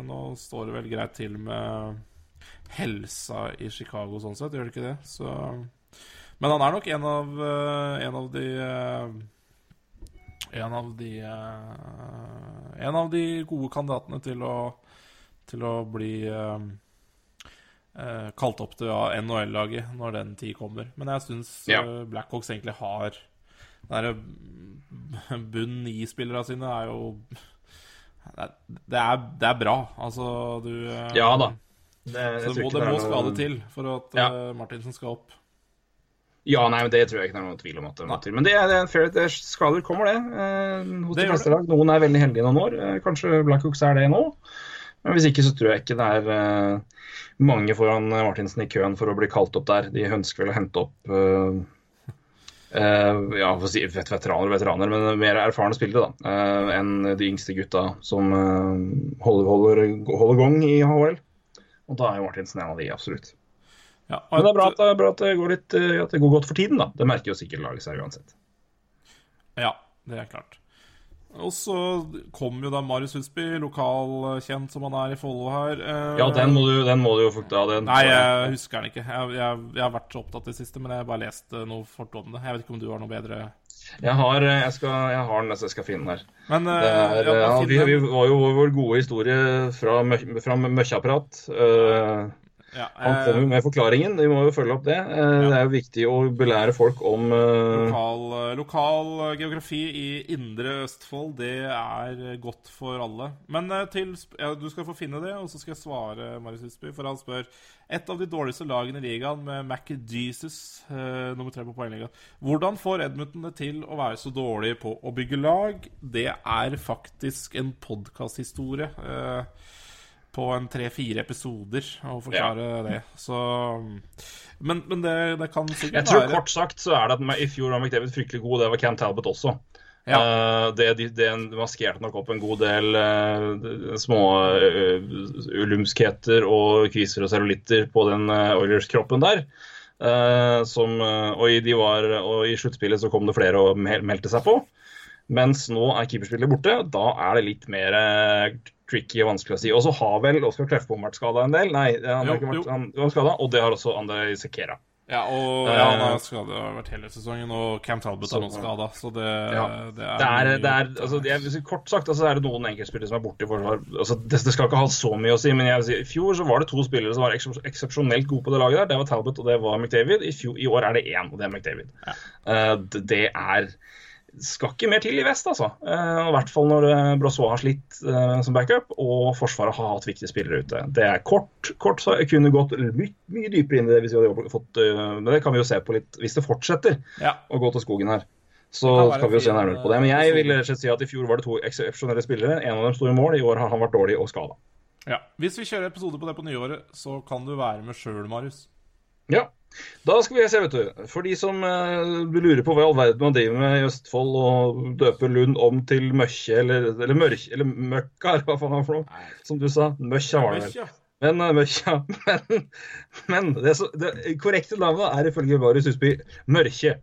nå står det vel greit til med helsa i Chicago sånn sett, gjør det ikke det? Så Men han er nok en av, en av de En av de En av de gode kandidatene til å til å bli uh, uh, kalt opp til ja, NHL-laget når den tid kommer. Men jeg syns ja. uh, Blackhawks egentlig har den bunn i-spillerne sine er jo det er, det er, bra. Altså, du Ja da. Det, så må, det må skade noen... til for at ja. Martinsen skal opp. Ja, nei, men det tror jeg ikke det er noen tvil om at det må til. Men det er, det er fair, det skader kommer, det. Eh, hos de fleste lag. Noen er veldig heldige noen år. Eh, kanskje Blackhawks er det nå. Men hvis ikke så tror jeg ikke det er uh, mange foran Martinsen i køen for å bli kalt opp der. De ønsker vel å hente opp uh, uh, ja, si veteraner og veteraner, men mer erfarne spillere da, enn de yngste gutta som holder, holder, holder gang i HL. Og da er jo Martinsen en av de, absolutt. Ja, men det er bra at, det, bra at det, går litt, at det går godt for tiden, da. Det merker jo sikkert laget seg uansett. Ja, det er klart. Og så kom jo da Marius Husby, lokalkjent som han er i Follo her. Eh, ja, den må du, den må du jo få Den. Nei, jeg husker den ikke. Jeg, jeg, jeg, har vært så opptatt i det siste, men jeg har bare lest noe fort om det. Jeg vet ikke om du har noe bedre Jeg har, jeg skal, jeg har den, så jeg skal finne den her. Men, er, ja, vi, vi, var jo vår gode historie fra, fra Møkkjaprat. Uh, ja, Han kommer jo med forklaringen, vi må jo følge opp det. Eh, ja. Det er jo viktig å belære folk om uh... lokal, eh, lokal, geografi i indre Østfold, det er godt for alle. Men til, ja, du skal få finne det, og så skal jeg svare Marius Husby, for han spør et av de dårligste lagene i ligaen, med McJesus uh, nummer tre på poengligaen. Hvordan får Edmundton det til å være så dårlig på å bygge lag? Det er faktisk en podkasthistorie. Uh, på en tre-fire episoder å forklare ja. det. Så Men, men det, det, kan sikkert være Jeg tror være... kort sagt så er det at i fjor var McDavid fryktelig god, det var Cam Talbot også. Ja. Uh, det, det, maskerte nok opp en god del uh, små uh, ulumskheter og kviser og cellulitter på den Oilers-kroppen der. Som, og, i, var, og, i, sluttspillet så kom det flere og meldte seg på. Mens nå er keeperspillet borte. Da er det litt mer tricky og vanskelig å si. Og så har vel Oskar Kleffbom vært skada en del. Nei, han har ikke vært han, han skadet, og det har også Andrej Sekera. Ja, og ja, han har skada vært hele sesongen, og Cam Talbot er nå skada, så det, ja. det, er det er, det er altså, jeg, Kort sagt altså, er det noen enkeltspillere som er borte i forsvar. Altså, det, det, skal ikke ha så mye å si, men jeg vil si, i fjor så var det to spillere som var eksepsjonelt gode på det laget der. Det var Talbot, og det var McDavid. I, fjor, i år er det én, og det er McDavid. Ja. Uh, det er skal ikke mer til i vest, altså. Uh, I hvert fall når uh, Brossois har slitt uh, som backup, og Forsvaret har hatt viktige spillere ute. Det er kort, kort så jeg kunne gått my mye dypere inn i det hvis vi hadde fått Men det kan vi jo se på litt hvis det fortsetter ja. å gå til skogen her. Så skal vi jo se nærmere på det. Men jeg vil rett og slett si at i fjor var det to eksepsjonelle spillere. En av dem sto i mål. I år har han vært dårlig og skada. Ja. Hvis vi kjører episode på det på nyåret, så kan du være med sjøl, Marius. Ja. Da skal vi se, vet du. For de som eh, lurer på hva i all verden man driver med i Østfold og døper Lund om til Møkkje eller, eller Mørk eller Møkka, eller hva faen det var for noe. Som du sa. Møkkja var det vel. Men, mørkja, Møkkja. [laughs] Men, men det, så- det korrekte navnet er ifølge Marius Husby Mørkje.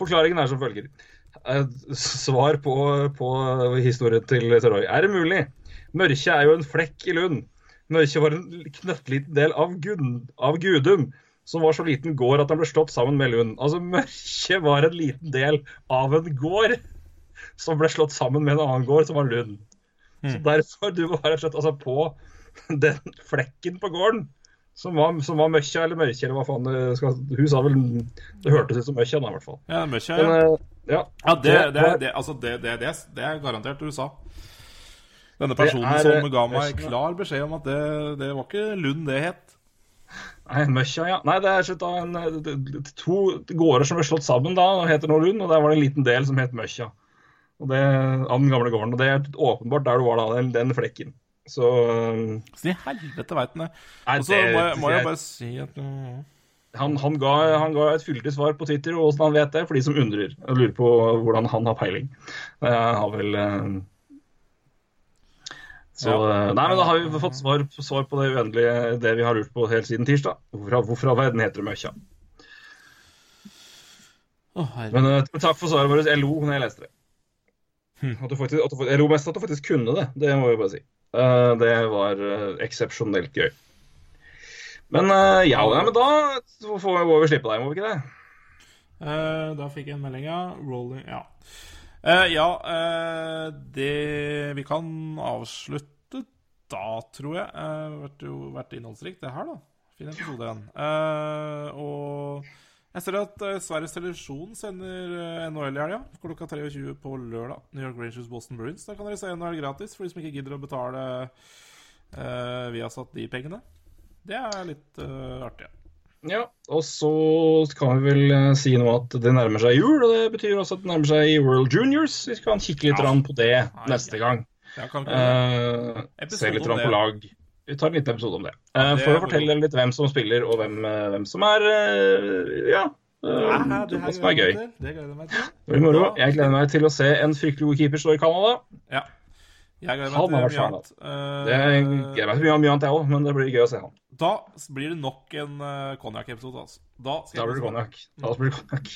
Forklaringen er som følger. Eh, Svar på, på historien til Terroy. Er det mulig? Mørkje er jo en flekk i Lund. Mørkje var en knøttliten del av, Gud, av Gudum, som var så liten gård at den ble slått sammen med Lund. Altså, Mørkje var en liten del av en gård som ble slått sammen med en annen gård, som var Lund. Så derfor du var rett og slett altså, på den flekken på gården som var, som var Møkkja eller Mørkje, eller hva faen skal Hun sa vel Det hørtes ut som Møkkja, da, i hvert fall. Ja, Møkkja, ja. Men, ja. Ja, det, det, det, altså det, det, det, det er garantert USA. Denne personen er, som eh, ga meg klar beskjed om at det, det var ikke Lund det het. Nei, Møkja, ja. Nei, det er slett da en, eh, to gårder som ble slått sammen da, og heter nå Lund, og der var det en liten del som het Møkkja. Og det, av den gamle gården. Og det er åpenbart der du var da, den, den flekken. Så eh, Så i helvete veit han det. Og så må, jeg- må jeg jeg- bare si at uh, han, han, ga, han ga et fyldig svar på Twitter, og åssen han vet det, for de som undrer og lurer på hvordan han har peiling. Jeg har vel eh, Så Ja. eh, Nei, men da har vi fått svar, svar på det uendelige, det vi har lurt på helt siden tirsdag. Hvorfor, hvorfor all verden heter det Møkkja? Oh. Men uh, takk for svaret vårt. Jeg lo når jeg leste det. At du faktisk, at du, jeg lo mest at du faktisk kunne det. Det må jeg bare si. Uh, det var uh, eksepsjonelt gøy. Men ja, nei, men da får vi, må vi slippe deg, må vi ikke det? Eh, da fikk jeg en melding, ja. Rolling Ja. Eh, ja, uh, det Vi kan avslutte da, tror jeg. Uh, vært, jo, vært innholdsrikt, det her, da. Fin episode igjen. Uh, og jeg ser at Sveriges Televisjon sender uh, NHL i helga. Klokka 23 på lørdag. New York Rangers Boston Bruins. Da kan dere se NHL gratis for de som ikke gidder å betale uh, Viasat de pengene. Det er litt artig. Ja, og så kan vi vel eh, si nå at det nærmer seg jul, og det betyr også at det nærmer seg World Juniors. Vi skal kikke litt Ja. på det Nei, neste gang. Jeg Eh, se litt på lag. Vi tar en liten episode om det. Ja, Eh, det for å fortelle litt hvem som spiller, og hvem, hvem som er Ja. Ja, det her som er gøy. Det gleder jeg meg til. Jeg gleder meg til å se en fryktelig god keeper stå i Canada. Ja. Jeg gleder meg til mye annet. Det gleder meg til mye, annet, jeg òg, men det blir gøy å se han. Eh, da blir det nok en uh, konjakk-episode, altså. Da, Da blir det konjakk. Da blir det konjakk.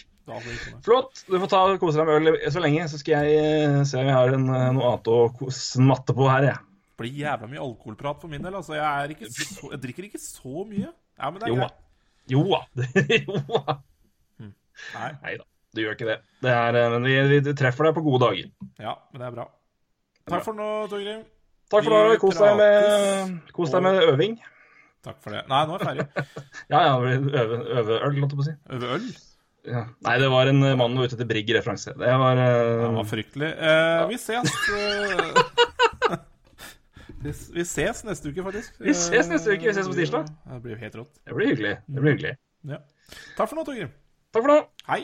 Flott. Du får ta og kose deg med øl så lenge, så skal jeg eh, se om jeg har en, eh, noe annet å kose matte på her, jeg. Det blir jævla mye alkoholprat for min del. Altså, jeg, så, jeg drikker ikke så mye. Ja, men det er Jo da. greit. Jo da. Jo da. [laughs] Nei. Da, du gjør ikke det. det er, eh, men vi, vi treffer deg på gode dager. Ja, men det er bra. Takk for nå, Torgrim. Takk for nå. Kos deg med, kos deg med øving. Takk for det. Nei, nå er jeg ferdig. [laughs] Ja, ja, Øve, øve, øl, holdt jeg på å si. Øve øl? Ja. Nei, det var en eh, mann ute etter Brigg-referanse. Det var, uh... Det var fryktelig. Eh, vi ses. [laughs] Uh... vi, ses neste uke, faktisk. Vi ses neste uke. Vi ses på tirsdag. Ja, Det blir helt rått. Det blir hyggelig. Det blir hyggelig. Ja. Takk for nå, Torgrim. Takk for nå. Hei.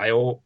Hei og